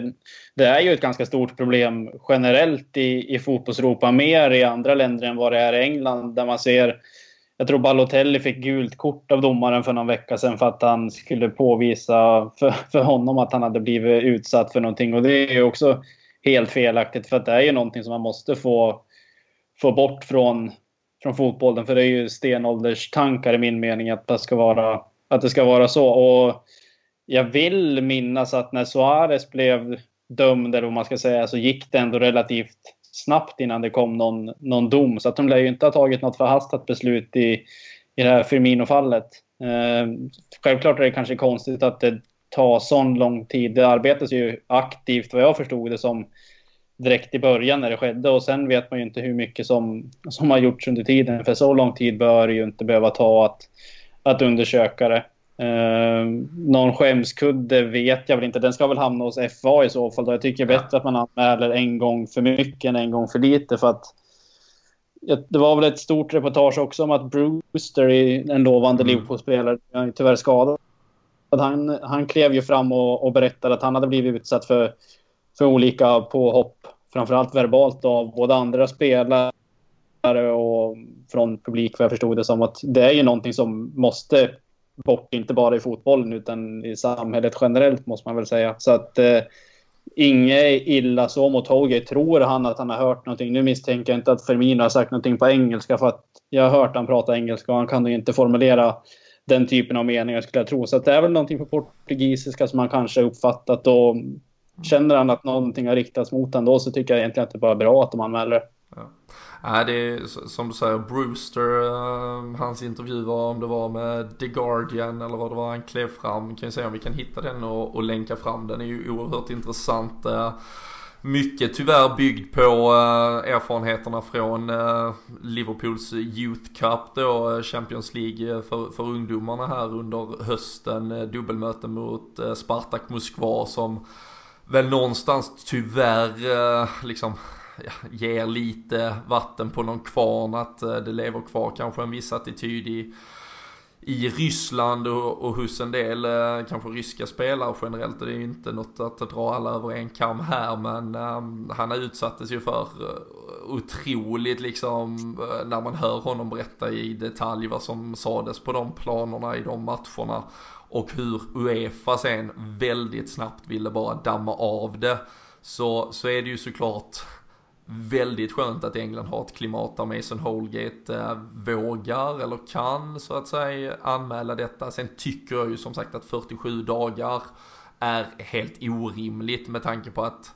det är ju ett ganska stort problem generellt i, i fotbollseuropa, mer i andra länder än vad det är i England, där man ser jag tror Balotelli fick gult kort av domaren för någon vecka sedan för att han skulle påvisa för, för honom att han hade blivit utsatt för någonting. Och det är ju också helt felaktigt för att det är ju någonting som man måste få, få bort från, från fotbollen. För det är ju stenålderstankar i min mening att det ska vara, att det ska vara så. Och jag vill minnas att när Suarez blev dömd, eller vad man ska säga, så gick det ändå relativt snabbt innan det kom någon, någon dom. Så att de lär ju inte ha tagit något förhastat beslut i, i det här Firmino-fallet. Eh, självklart är det kanske konstigt att det tar sån lång tid. Det arbetas ju aktivt, vad jag förstod det som, direkt i början när det skedde. Och sen vet man ju inte hur mycket som, som har gjorts under tiden. För så lång tid bör det ju inte behöva ta att, att undersöka det. Uh, någon skämskudde vet jag väl inte. Den ska väl hamna hos FA i så fall. Då. Jag tycker det är bättre att man anmäler en gång för mycket än en gång för lite. För att, det var väl ett stort reportage också om att Brewster, en lovande mm. Liverpool-spelare, tyvärr skadad. Han, han klev ju fram och, och berättade att han hade blivit utsatt för, för olika påhopp. Framförallt verbalt av både andra spelare och från publik vad jag förstod det som. att Det är ju någonting som måste bort, inte bara i fotbollen utan i samhället generellt måste man väl säga. Så att eh, inget illa så mot Hoge. Tror han att han har hört någonting? Nu misstänker jag inte att Fermino har sagt någonting på engelska för att jag har hört han prata engelska och han kan ju inte formulera den typen av meningar skulle jag tro. Så det är väl någonting på portugisiska som han kanske uppfattat och känner han att någonting har riktats mot honom då så tycker jag egentligen att det bara är bra att de anmäler det. Ja. Nej, det är som du säger, Brewster, ehm, hans intervju var om det var med The Guardian eller vad det var han klev fram. Kan ju se om vi kan hitta den och, och länka fram den. är ju oerhört intressant. Eh, mycket tyvärr byggd på äh, erfarenheterna från äh, Liverpools Youth Cup då, Champions League för, för ungdomarna här under hösten. Äh, dubbelmöte mot Spartak Moskva som väl någonstans tyvärr liksom ger lite vatten på någon kvarn att eh, det lever kvar kanske en viss attityd i, i Ryssland och, och hos en del eh, kanske ryska spelare generellt. Och det är ju inte något att dra alla över en kam här men um, han utsattes ju för eh, otroligt liksom eh, när man hör honom berätta i detalj vad som sades på de planerna i de matcherna. Och hur Uefa sen väldigt snabbt ville bara damma av det. Så, så är det ju såklart väldigt skönt att England har ett klimat där Mason Holgate eh, vågar eller kan så att säga anmäla detta. Sen tycker jag ju som sagt att 47 dagar är helt orimligt med tanke på att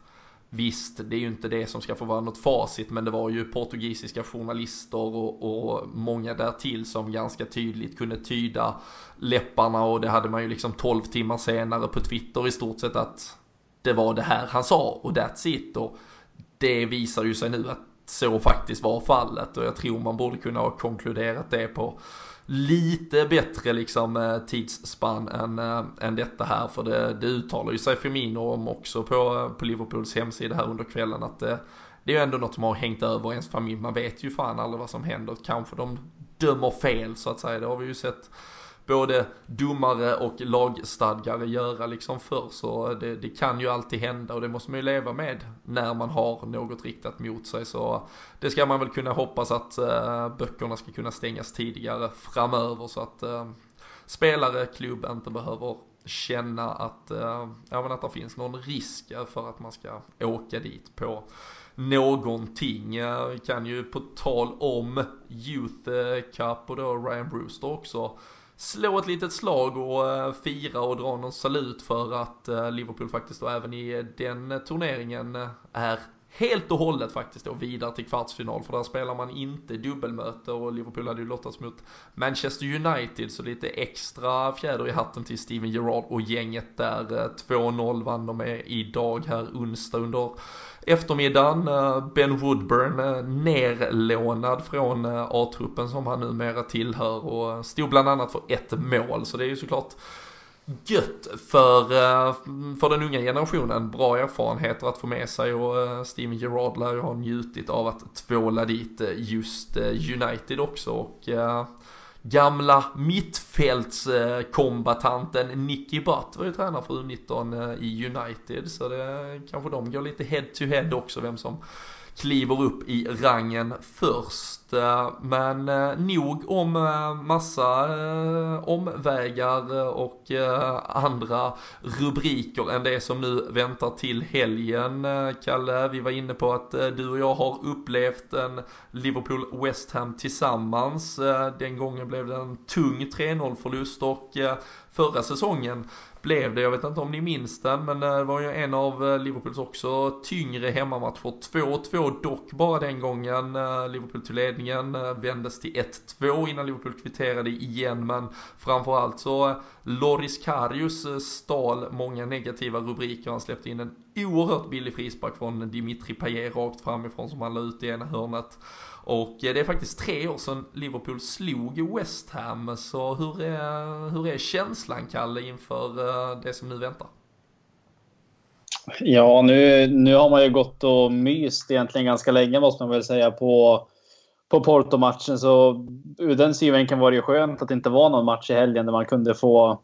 Visst, det är ju inte det som ska få vara något facit, men det var ju portugisiska journalister och, och, många därtill som ganska tydligt kunde tyda läpparna och det hade man ju liksom 12 timmar senare på Twitter i stort sett att det var det här han sa och that's it. Och det visar ju sig nu att så faktiskt var fallet och jag tror man borde kunna ha konkluderat det på lite bättre liksom eh, tidsspann än, äh, än detta här för det, det uttalar ju sig Firmino om också på, eh, på Liverpools hemsida här under kvällen att det, det är ju ändå något som har hängt över ens familj. Man vet ju fan aldrig vad som händer. Kanske de dömer fel så att säga. Det har vi ju sett både domare och lagstadgare göra liksom förr. Så det, det, kan ju alltid hända och det måste man ju leva med när man har något riktat mot sig. Så det ska man väl kunna hoppas att eh, böckerna ska kunna stängas tidigare framöver så att eh, spelare, klubb inte behöver känna att, eh, ja, att det finns någon risk för att man ska åka dit på någonting. Vi kan ju på tal om Youth eh, Cup och då Ryan Brewster också slå ett litet slag och eh, fira och dra någon salut för att eh, Liverpool faktiskt då även i den turneringen eh, är helt och hållet faktiskt då vidare till kvartsfinal för där spelar man inte dubbelmöte och Liverpool hade ju lottats mot Manchester United så lite extra fjäder i hatten till Steven Gerrard och gänget där eh, 2-0 vann de med idag här onsdag under eftermiddagen. Eh, ben Woodburn eh, nerlånad från A-truppen som han numera tillhör och stod bland annat för ett mål så det är ju såklart gött för, eh, för den unga generationen. Bra erfarenheter att få med sig och eh, Steven Gerrard lär ju ha njutit av att tvåla dit eh, just United också. Och gamla mittfältskombatanten Nicky Butt var ju tränare för U19 i United. Så det kanske de går lite head to head också, vem som kliver upp i rangen först. Eh, men eh, nog om eh, massa omvägar och andra rubriker än det som nu väntar till helgen. Kalle, vi var inne på att du och jag har upplevt en Liverpool-West Ham tillsammans. Den gången blev det en tung 3-0 förlust och förra säsongen blev det. Jag vet inte om ni minns den, men det var ju en av eh, Liverpools också tyngre hemmamatcher. 2-2 dock bara den gången. Eh, Liverpool till ledningen eh, vändes till 1-2 innan Liverpool kvitterade igen, men framförallt så Loris Karius stal många negativa rubriker. Han släppte in en oerhört billig frispark från Dimitri Payet rakt framifrån som han la ut i ena hörnet. Och eh, det är faktiskt tre år sedan Liverpool slog West Ham, så hur är, hur är känslan Kalle inför eh, det som nu väntar? Ja, nu, nu har man ju gått och myst egentligen ganska länge måste man väl säga på, på Porto-matchen. Så ur den synvinkeln var det ju skönt att det inte var någon match i helgen där man kunde få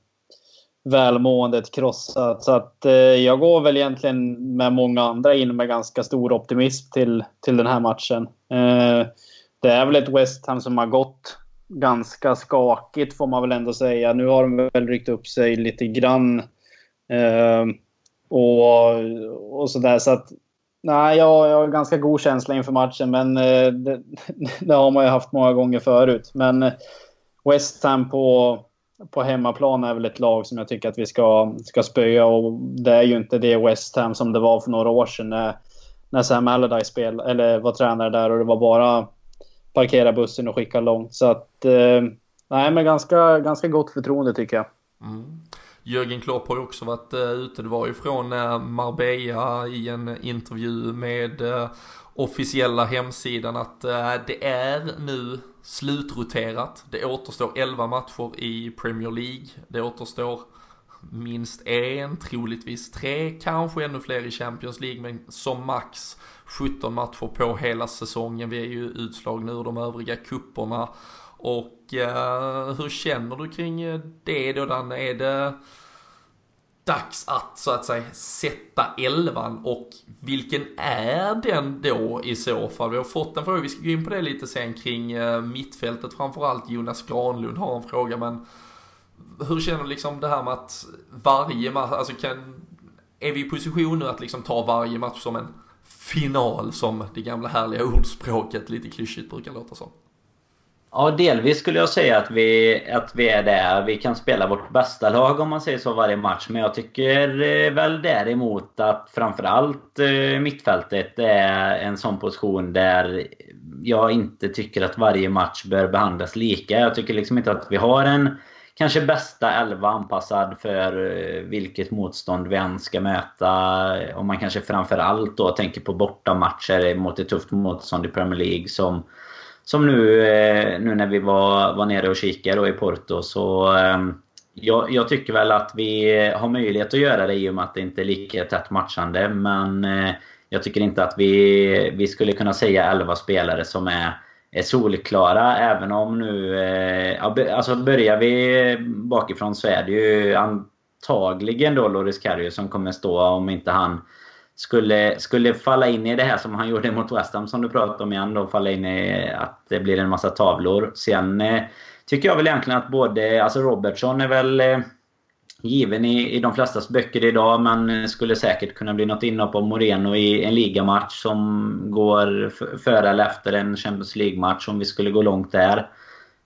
välmåendet krossat. Så att eh, jag går väl egentligen med många andra in med ganska stor optimism till, till den här matchen. Eh, det är väl ett West Ham som har gått ganska skakigt får man väl ändå säga. Nu har de väl ryckt upp sig lite grann. Eh, och, och sådär. Så att Nej, jag, jag har ganska god känsla inför matchen, men eh, det, det, har man ju haft många gånger förut. Men eh, West Ham på, på hemmaplan är väl ett lag som jag tycker att vi ska, ska spöa och det är ju inte det West Ham som det var för några år sedan när, när Sam Allardyce spel, eller var tränare där och det var bara parkera bussen och skicka långt. Så att, eh, nej men ganska, ganska gott förtroende tycker jag. Mm. Jörgen Klopp har ju också varit uh, ute, det var ju från uh, Marbella i en intervju med uh, officiella hemsidan att det är nu slutroterat. Det återstår 11 matcher i Premier League. Det återstår minst en, troligtvis tre, kanske ännu fler i Champions League, men som max 17 matcher på hela säsongen. Vi är ju utslagna ur de övriga kupperna. Och eh, hur känner du kring eh, det då Danne? Är det dags att så att säga sätta elvan och vilken är den då i så fall? Vi har fått en fråga, vi ska gå in på det lite sen kring eh, mittfältet framförallt. Jonas Granlund har en fråga men hur känner du liksom det här med att varje match, alltså kan, är vi i position nu att liksom ta varje match som en final som det gamla härliga ordspråket lite klyschigt brukar låta som? Ja, delvis skulle jag säga att vi, att vi är där. Vi kan spela vårt bästa lag om man säger så varje match. Men jag tycker eh, väl däremot att framförallt eh, mittfältet är en sån position där jag inte tycker att varje match bör behandlas lika. Jag tycker liksom inte att vi har en kanske bästa elva anpassad för eh, vilket motstånd vi än ska möta. Om man kanske framförallt då tänker på bortamatcher mot ett tufft motstånd i Premier League som, som nu, eh, nu när vi var, var nere och kikade i Porto. Så ehm, jag, jag, tycker väl att vi har möjlighet att göra det i och med att det inte är lika tätt matchande. Men eh, jag tycker inte att vi, vi skulle kunna säga 11 spelare som är är solklara. Även om nu... Eh, alltså börjar vi bakifrån så är det ju antagligen då Loris Karius som kommer stå om inte han skulle, skulle falla in i det här som han gjorde mot West Ham som du pratade om igen. Då, falla in i att det blir en massa tavlor. Sen eh, tycker jag väl egentligen att både... Alltså Robertson är väl... Eh, given i, i de flestas böcker idag men skulle säkert kunna bli något inhopp av Moreno i en ligamatch som går före eller efter en Champions League-match om vi skulle gå långt där.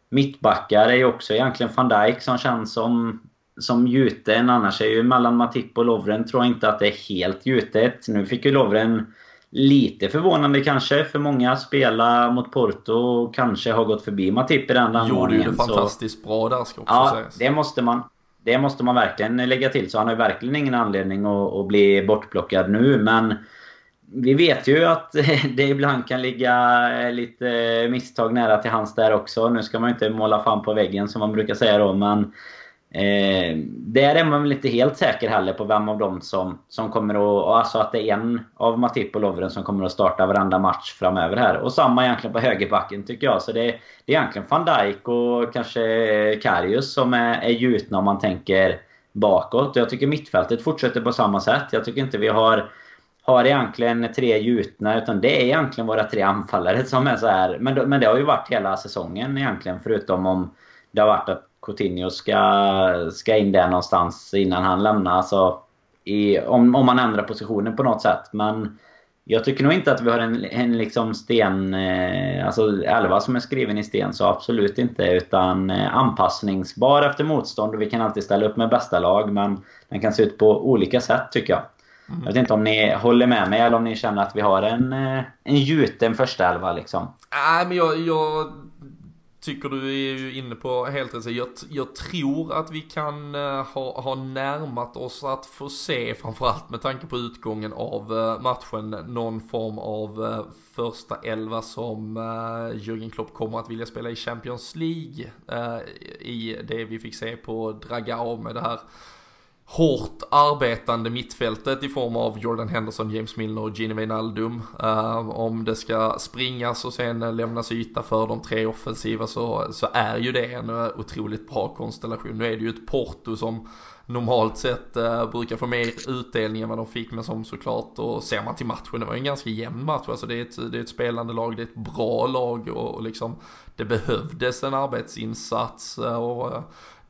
Mittbackar är ju också egentligen van Dijk som känns som, som gjuten. Annars är ju mellan Matip och Lovren tror jag inte att det är helt gjutet. Nu fick ju Lovren lite förvånande kanske för många spela mot Porto och kanske har gått förbi Matip i den Gjorde ju det fantastiskt så. bra där ska också ja, sägas. det måste man det måste man verkligen lägga till. Så han har ju verkligen ingen anledning att, att bli bortplockad nu. Men vi vet ju att det ibland kan ligga lite misstag nära till hans där också. Nu ska man ju inte måla fan på väggen som man brukar säga då. Men Eh, där är man väl inte helt säker heller på vem av dem som, som kommer att... Alltså att det är en av Matip och Lovren som kommer att starta varenda match framöver här. Och samma egentligen på högerbacken tycker jag. Så det, det är egentligen van Dijk och kanske Karius som är, är gjutna om man tänker bakåt. Jag tycker mittfältet fortsätter på samma sätt. Jag tycker inte vi har har egentligen tre gjutna utan det är egentligen våra tre anfallare som är så här. Men, men det har ju varit hela säsongen egentligen förutom om det har varit att Coutinho ska, ska in där någonstans innan han lämnar. Alltså, i, om, om man ändrar positionen på något sätt. Men jag tycker nog inte att vi har en, en liksom sten... Eh, alltså elva som är skriven i sten, så absolut inte. Utan eh, anpassningsbar efter motstånd. Och vi kan alltid ställa upp med bästa lag, men den kan se ut på olika sätt tycker jag. Mm. Jag vet inte om ni håller med mig eller om ni känner att vi har en, eh, en gjuten första elva liksom. Nej, men jag, jag tycker du är ju inne på helt rätt. Jag, jag tror att vi kan eh, ha, ha närmat oss att få se, framförallt med tanke på utgången av eh, matchen, någon form av eh, första elva som Jürgen Klopp kommer att vilja spela i Champions League. I det vi fick se på Dragao med det här hårt arbetande mittfältet i form av Jordan Henderson, James Milner och Gini Wijnaldum. Uh, om det ska springas och sen lämnas yta för de tre offensiva så, så är ju det en eh, otroligt bra konstellation. Nu är det ju ett Porto som normalt sett uh, brukar få mer utdelning än vad de fick men som såklart och ser man till matchen, det var ju en ganska jämn match. Alltså det är ett, det är ett spelande lag, det är ett bra lag och, och liksom det behövdes en arbetsinsats och uh,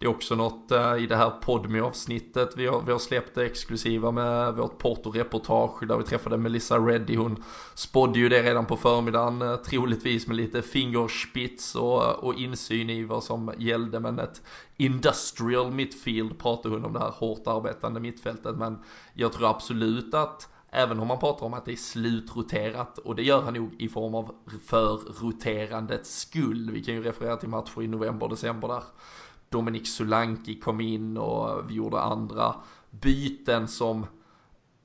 det är också något eh, i det här podmi avsnittet vi har, vi har släppt det exklusiva med vårt Porto-reportage där vi träffade Melissa Reddy. Hon spådde ju det redan på förmiddagen, eh, troligtvis med lite fingerspits och, eh, och insyn i vad som gällde. Men ett industrial midfield pratade hon om det här hårt arbetande mittfältet. Men jag tror absolut att Även om man pratar om att det är slutroterat och det gör han nog i form av för roterandets skull. Vi kan ju referera till matcher i november, december där Dominic Solanki kom in och vi gjorde andra byten som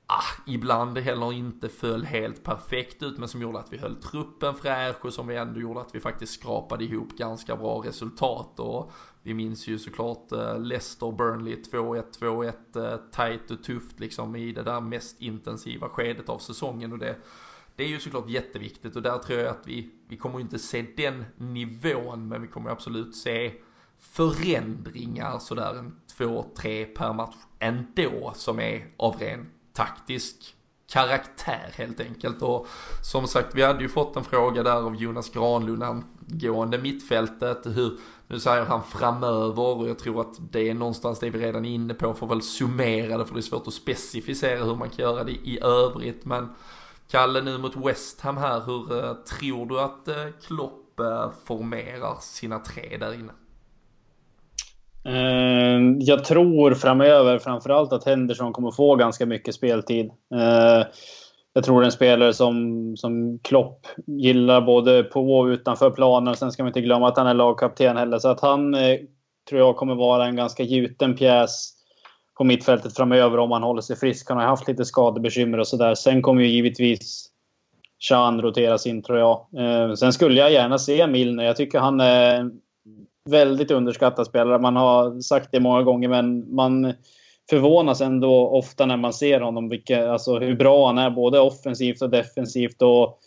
ah, ibland heller inte föll helt perfekt ut men som gjorde att vi höll truppen fräsch och som vi ändå gjorde att vi faktiskt skrapade ihop ganska bra resultat. Och vi minns ju såklart eh, Leicester Burnley 2-1, 2-1 eh, tight och tufft liksom i det där mest intensiva skedet av säsongen. Och det det är ju såklart jätteviktigt och där tror jag att vi, vi kommer inte se den nivån men vi kommer absolut se förändringar sådär en två, tre per match ändå som är av ren taktisk karaktär helt enkelt. Och som sagt, vi hade ju fått en fråga där av Jonas Granlund angående mittfältet. Hur, nu säger han framöver och jag tror att det är någonstans det vi redan är inne på. Får väl summera det för det är svårt att specificera hur man kan göra det i övrigt. Men Kalle nu mot West Ham här, hur eh, tror du att eh, Klopp eh, formerar sina tre där inne? Eh, jag tror framöver framförallt att Henderson kommer få ganska mycket speltid. Eh, jag tror en spelare som, som Klopp gillar både på och utanför planen. Sen ska man inte glömma att han är lagkapten heller. Så att han eh, tror jag kommer vara en ganska gjuten pjäs på mittfältet framöver om han håller sig frisk. Han har haft lite skadebekymmer och sådär. Sen kommer ju givetvis Chan roteras in tror jag. Sen skulle jag gärna se Milner. Jag tycker han är väldigt underskattad spelare. Man har sagt det många gånger men man förvånas ändå ofta när man ser honom. Vilka, alltså hur bra han är både offensivt och defensivt. Och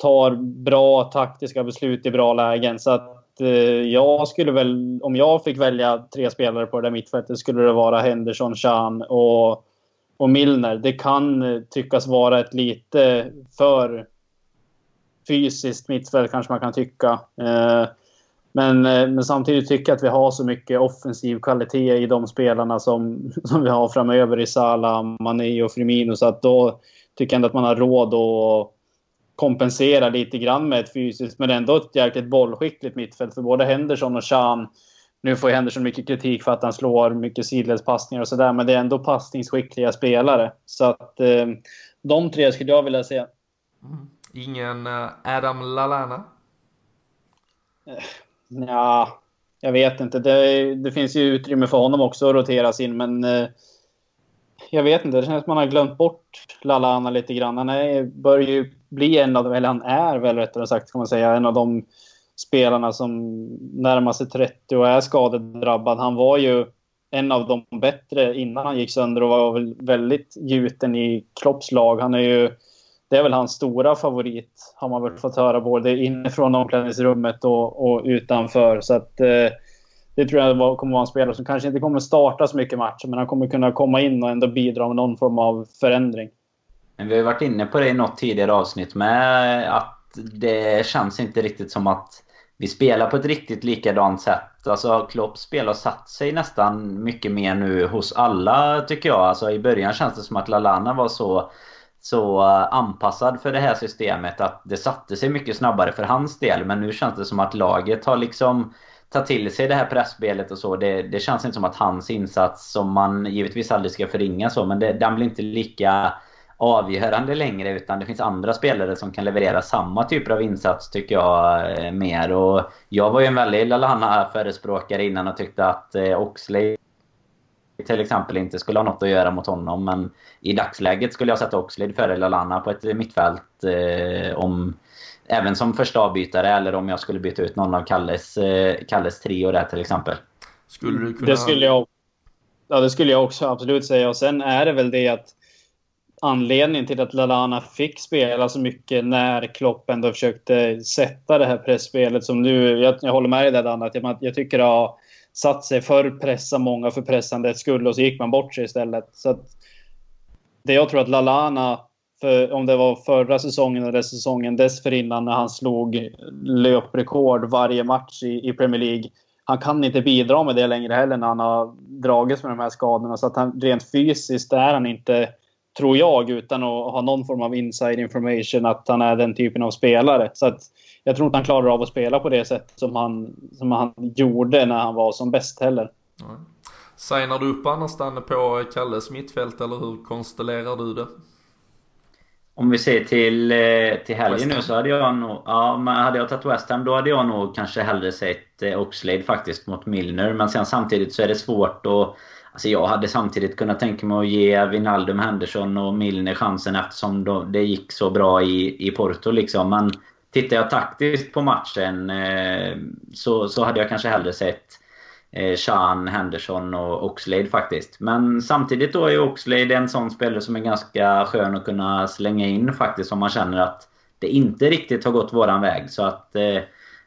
tar bra taktiska beslut i bra lägen. Så att eh, jag skulle väl, om jag fick välja tre spelare på det där mittfältet skulle det vara Henderson, Chan och, och Milner. Det kan eh, tyckas vara ett lite för fysiskt mittfält kanske man kan tycka. Eh, men, eh, men samtidigt tycker jag att vi har så mycket offensiv kvalitet i de spelarna som, som vi har framöver i Salah, Mané och Firmino. Så att då tycker jag ändå att man har råd att kompensera lite grann med ett fysiskt, men ändå ett jäkligt bollskickligt mittfält. För både Henderson och Chan, nu får ju Henderson mycket kritik för att han slår mycket sidledspassningar och sådär, men det är ändå passningsskickliga spelare. Så att eh, de tre skulle jag vilja se. Mm. Ingen eh, Adam Lalana? Ja, jag vet inte. Det, det, finns ju utrymme för honom också att roteras in, men eh, jag vet inte. Det känns som att man har glömt bort Lalana lite grann. Han är, börjar ju bli en av, eller han är väl rättare sagt kan man säga, en av de spelarna som närmar sig 30 och är skadedrabbad. Han var ju en av de bättre innan han gick sönder och var väldigt gjuten i Klopps lag. Han är ju, det är väl hans stora favorit, har man väl fått höra både inifrån omklädningsrummet och, och utanför. Så att eh, det tror jag kommer vara en spelare som kanske inte kommer starta så mycket matcher, men han kommer kunna komma in och ändå bidra med någon form av förändring. Men vi har varit inne på det i något tidigare avsnitt med att det känns inte riktigt som att vi spelar på ett riktigt likadant sätt. Alltså Klopps spel har satt sig nästan mycket mer nu hos alla tycker jag. Alltså i början känns det som att Lalana var så så eh, anpassad för det här systemet att det satte sig mycket snabbare för hans del. Men nu känns det som att laget har liksom tagit till sig det här pressspelet och så. Det, det känns inte som att hans insats, som man givetvis aldrig ska förringa så, men det, den blir inte lika avgörande längre utan det finns andra spelare som kan leverera samma typer av insats tycker jag eh, mer. Och jag var ju en väldigt Lalana-förespråkare innan och tyckte att eh, Oxley till exempel inte skulle ha något att göra mot honom. Men i dagsläget skulle jag sätta Oxlade före Lalana på ett mittfält eh, om även som första avbytare eller om jag skulle byta ut någon av Kalles, eh, Kalles trio där till exempel. Skulle du kunna... Det skulle jag, ja, det skulle jag också absolut säga. Och sen är det väl det att anledningen till att Lalana fick spela så mycket när Klopp ändå försökte sätta det här pressspelet som nu... Jag, jag håller med dig där Dan, att jag, jag tycker har satt sig för pressa många för pressandets skull och så gick man bort sig istället. Så att, det jag tror att Lalana för om det var förra säsongen eller säsongen dessförinnan när han slog löprekord varje match i, i Premier League. Han kan inte bidra med det längre heller när han har dragits med de här skadorna. Så att han, rent fysiskt är han inte, tror jag, utan att ha någon form av inside information, att han är den typen av spelare. Så att jag tror inte han klarar av att spela på det sätt som han, som han gjorde när han var som bäst heller. Signar du upp annars på Kalles mittfält eller hur konstellerar du det? Om vi ser till, eh, till helgen nu så hade jag nog... Ja, men hade jag tagit West Ham då hade jag nog kanske hellre sett eh, Oxlade faktiskt mot Milner. Men sen samtidigt så är det svårt att... Alltså jag hade samtidigt kunnat tänka mig att ge Wijnaldum, Henderson och Milner chansen eftersom det gick så bra i, i Porto liksom. Men tittar jag taktiskt på matchen eh, så, så hade jag kanske hellre sett eh, Sean, Henderson och Oxlade faktiskt. Men samtidigt då är Oxlade en sån spelare som är ganska skön att kunna slänga in faktiskt om man känner att det inte riktigt har gått våran väg. Så att... Eh,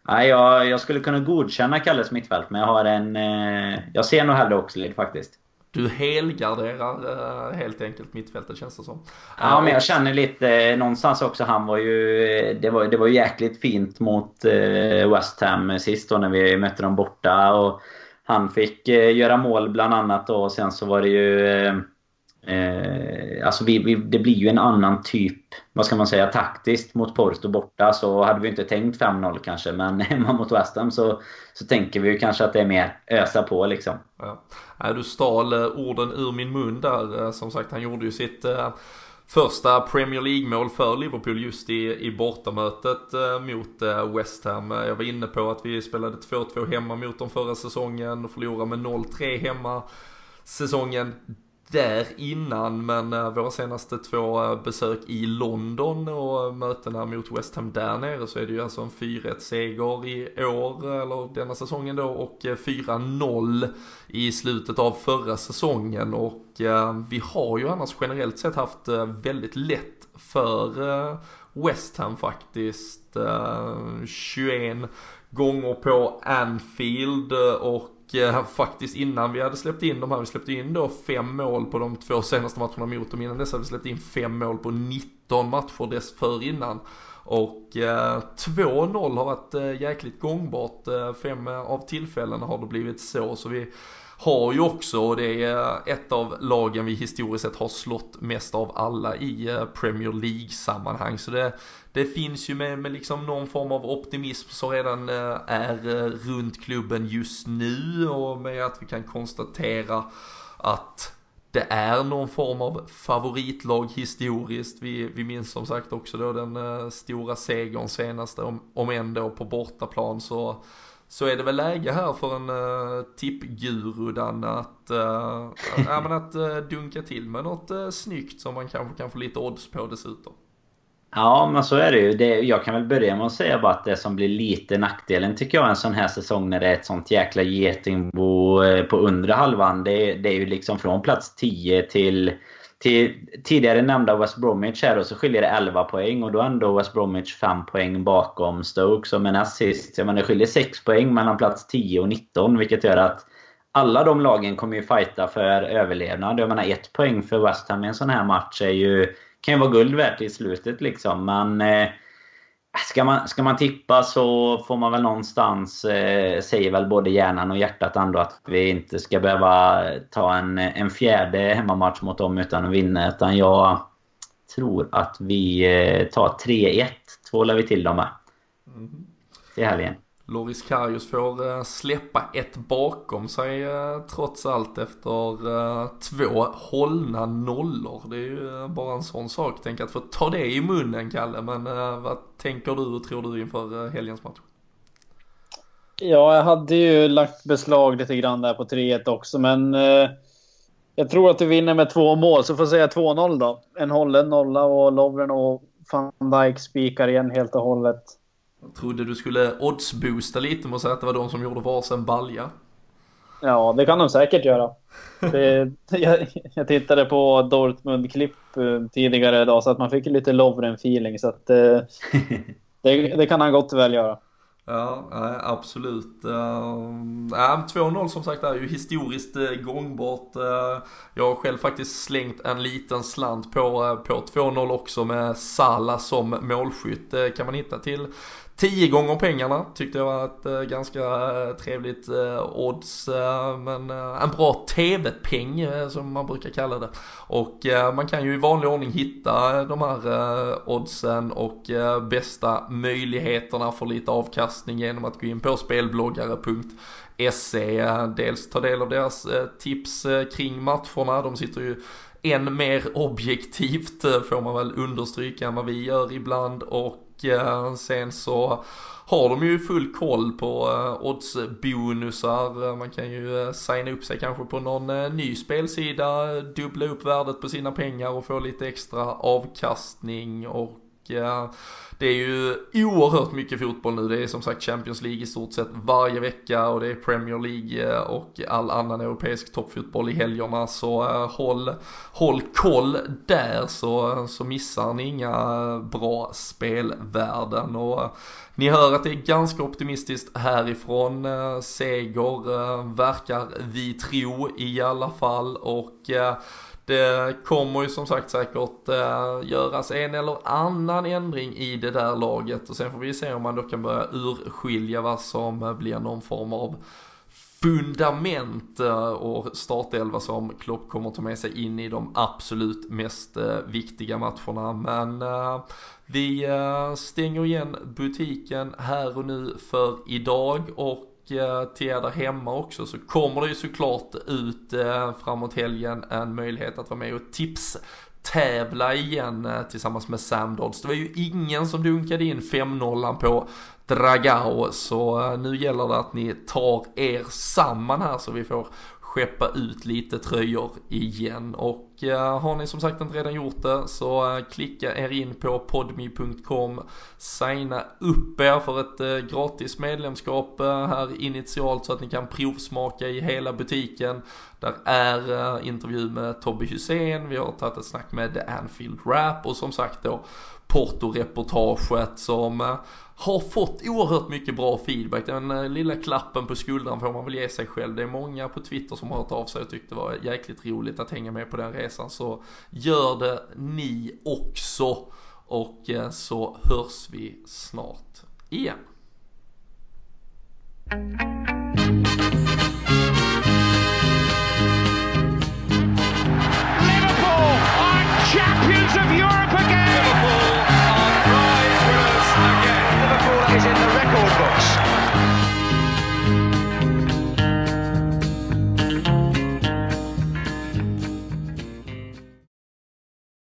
jag, jag skulle kunna godkänna Kalles mittfält men jag har en... Eh, jag ser nog hellre Oxlade faktiskt. Du helgarderar eh, helt enkelt mittfältet känns det som. Ja, men jag känner lite eh, någonstans också. Han var ju... Eh, det var, det var jäkligt fint mot West Ham sist då när vi mötte dem borta. Och han fick eh, göra mål bland annat då, och sen så var det ju... Eh, alltså vi, vi, det blir ju en annan typ, vad ska man säga, taktiskt mot Porto borta. Så hade vi inte tänkt 5-0 kanske, men hemma mot West Ham så, så tänker vi ju kanske att det är mer ösa på liksom. Ja. Du stal eh, orden ur min mun där. Eh, som sagt, han gjorde ju sitt eh, första Premier League-mål för Liverpool just i, i bortamötet eh, mot eh, West Ham. Jag var inne på att vi spelade 2-2 hemma mot dem förra säsongen och förlorade med 0-3 hemma säsongen där innan men eh, våra senaste två eh, besök i London och mötena mot West Ham där nere så är det ju alltså en 4-1 seger i år, eller denna säsongen då och eh, 4-0 i slutet av förra säsongen och vi har ju annars generellt sett haft väldigt lätt för West Ham faktiskt. 21 gånger på Anfield och eh, faktiskt innan vi hade släppt in de här, vi släppte in då fem mål på de två senaste matcherna mot dem. Innan dess hade vi släppt in fem mål på 19 matcher dessförinnan. Och eh, 2-0 har varit eh, jäkligt gångbart. Eh, fem av tillfällena har det blivit så. Så vi har ju också, och det är eh, ett av lagen vi historiskt sett har slått mest av alla i eh, Premier League-sammanhang. Så det, det finns ju med, med liksom någon form av optimism som redan eh, är runt klubben just nu och med att vi kan konstatera att det är någon form av favoritlag historiskt. Vi, vi minns som sagt också då den stora segern senaste, om, om ändå på bortaplan så så är det väl läge här för en uh, tippguru Dan att, uh, äh, men att uh, dunka till med något uh, snyggt som man kanske kan få lite odds på dessutom. Ja, men så är det ju. Det, jag kan väl börja med att säga bara att det som blir lite nackdelen tycker jag en sån här säsong när det är ett sånt jäkla getingbo på undre halvan. Det, det är ju liksom från plats 10 till till tidigare nämnda West Bromwich här då, så skiljer det 11 poäng och då är ändå West Bromwich 5 poäng bakom Stoke som är näst sist. Jag menar, det skiljer 6 poäng mellan plats 10 och 19 vilket gör att alla de lagen kommer ju fighta för överlevnad. Jag menar, ett poäng för West Ham i en sån här match är ju, kan ju vara guld värt i slutet liksom. Men eh, Ska man, ska man tippa så får man väl någonstans, eh, säger väl både hjärnan och hjärtat ändå att vi inte ska behöva ta en, en fjärde hemmamatch mot dem utan att vinna. Utan jag tror att vi eh, tar 3-1. Tvålar vi till dem med. Mm. Till helgen. Loris Karius får eh, släppa ett bakom sig eh, trots allt efter eh, två hållna nollor. Det är ju bara en sån sak. Tänk att få ta det i munnen Kalle, men vad tänker du och tror du inför helgens match? Ja, jag hade ju lagt beslag lite grann där på 3-1 också, men jag tror att du vinner med två mål, så får jag säga 2-0 då. En hållen nolla och Lovren och van Dijk spikar igen helt och hållet. Jag trodde du skulle oddsboosta lite med att säga att det var de som gjorde varsin balja. Ja, det kan de säkert göra. Det, jag, jag, tittade på Dortmund-klipp eh, tidigare idag så att man fick lite Lovren-feeling. Så att eh, det, det, kan han gott väl göra. Ja, absolut. 2-0 som sagt är ju historiskt eh, gångbart. Jag har själv faktiskt slängt en liten slant på, på 2-0 också med Sala som målskytt. Kan man hitta till 10 gånger pengarna tyckte jag var ett äh, ganska äh, trevligt äh, odds. men en bra TV-peng som man brukar kalla det. Och man kan ju i vanlig ordning hitta de här oddsen och bästa möjligheterna för lite avkastning genom att gå in på spelbloggare.se. Dels ta del av deras tips kring matcherna. De sitter ju än mer objektivt får man väl understryka än vad vi gör ibland och Eh, sen så har de ju full koll på eh, oddsbonusar. Eh, man kan ju signa upp sig kanske på någon ny spelsida, dubbla upp värdet på sina pengar och få lite extra avkastning och det är ju oerhört mycket fotboll nu. Det är som sagt Champions League i stort sett varje vecka och det är Premier League eh, och all annan europeisk toppfotboll i helgerna. Så eh, håll, håll koll där så, eh, så missar ni inga bra spelvärden. Och ni hör att det är ganska optimistiskt härifrån. Seger verkar vi tro i alla fall och det kommer ju som sagt säkert äh, göras en eller annan ändring i det där laget och sen får vi se om man då kan börja urskilja vad som eh, blir någon form av fundament eh, och startelva som Klopp kommer ta med sig in i de absolut mest viktiga matcherna. Men vi stänger igen butiken här och nu för idag och Eh, till er där hemma också så kommer det ju såklart ut eh, framåt helgen en möjlighet att vara med och tips tävla igen eh, tillsammans med Sam Dodds. Det var ju ingen som dunkade in 5-0 på Dragao, så nu gäller det att ni tar er samman här så vi får skeppa ut lite tröjor igen och Eh, har ni som sagt inte redan gjort det så eh, klicka er in på podmi.com, signa upp er för ett eh, gratis medlemskap här initialt så att ni kan provsmaka i hela butiken. Där är intervju med Tobbe Hussein, vi har tagit ett snack med The Anfield Rap och som sagt då Porto-reportaget som har fått oerhört mycket bra feedback. Den eh, lilla klappen på skuldran får man väl ge sig själv. Det är många på Twitter som har hört av sig och tyckte det var jäkligt roligt att hänga med på den resan. Så gör det ni också. Och eh, så hörs vi snart igen.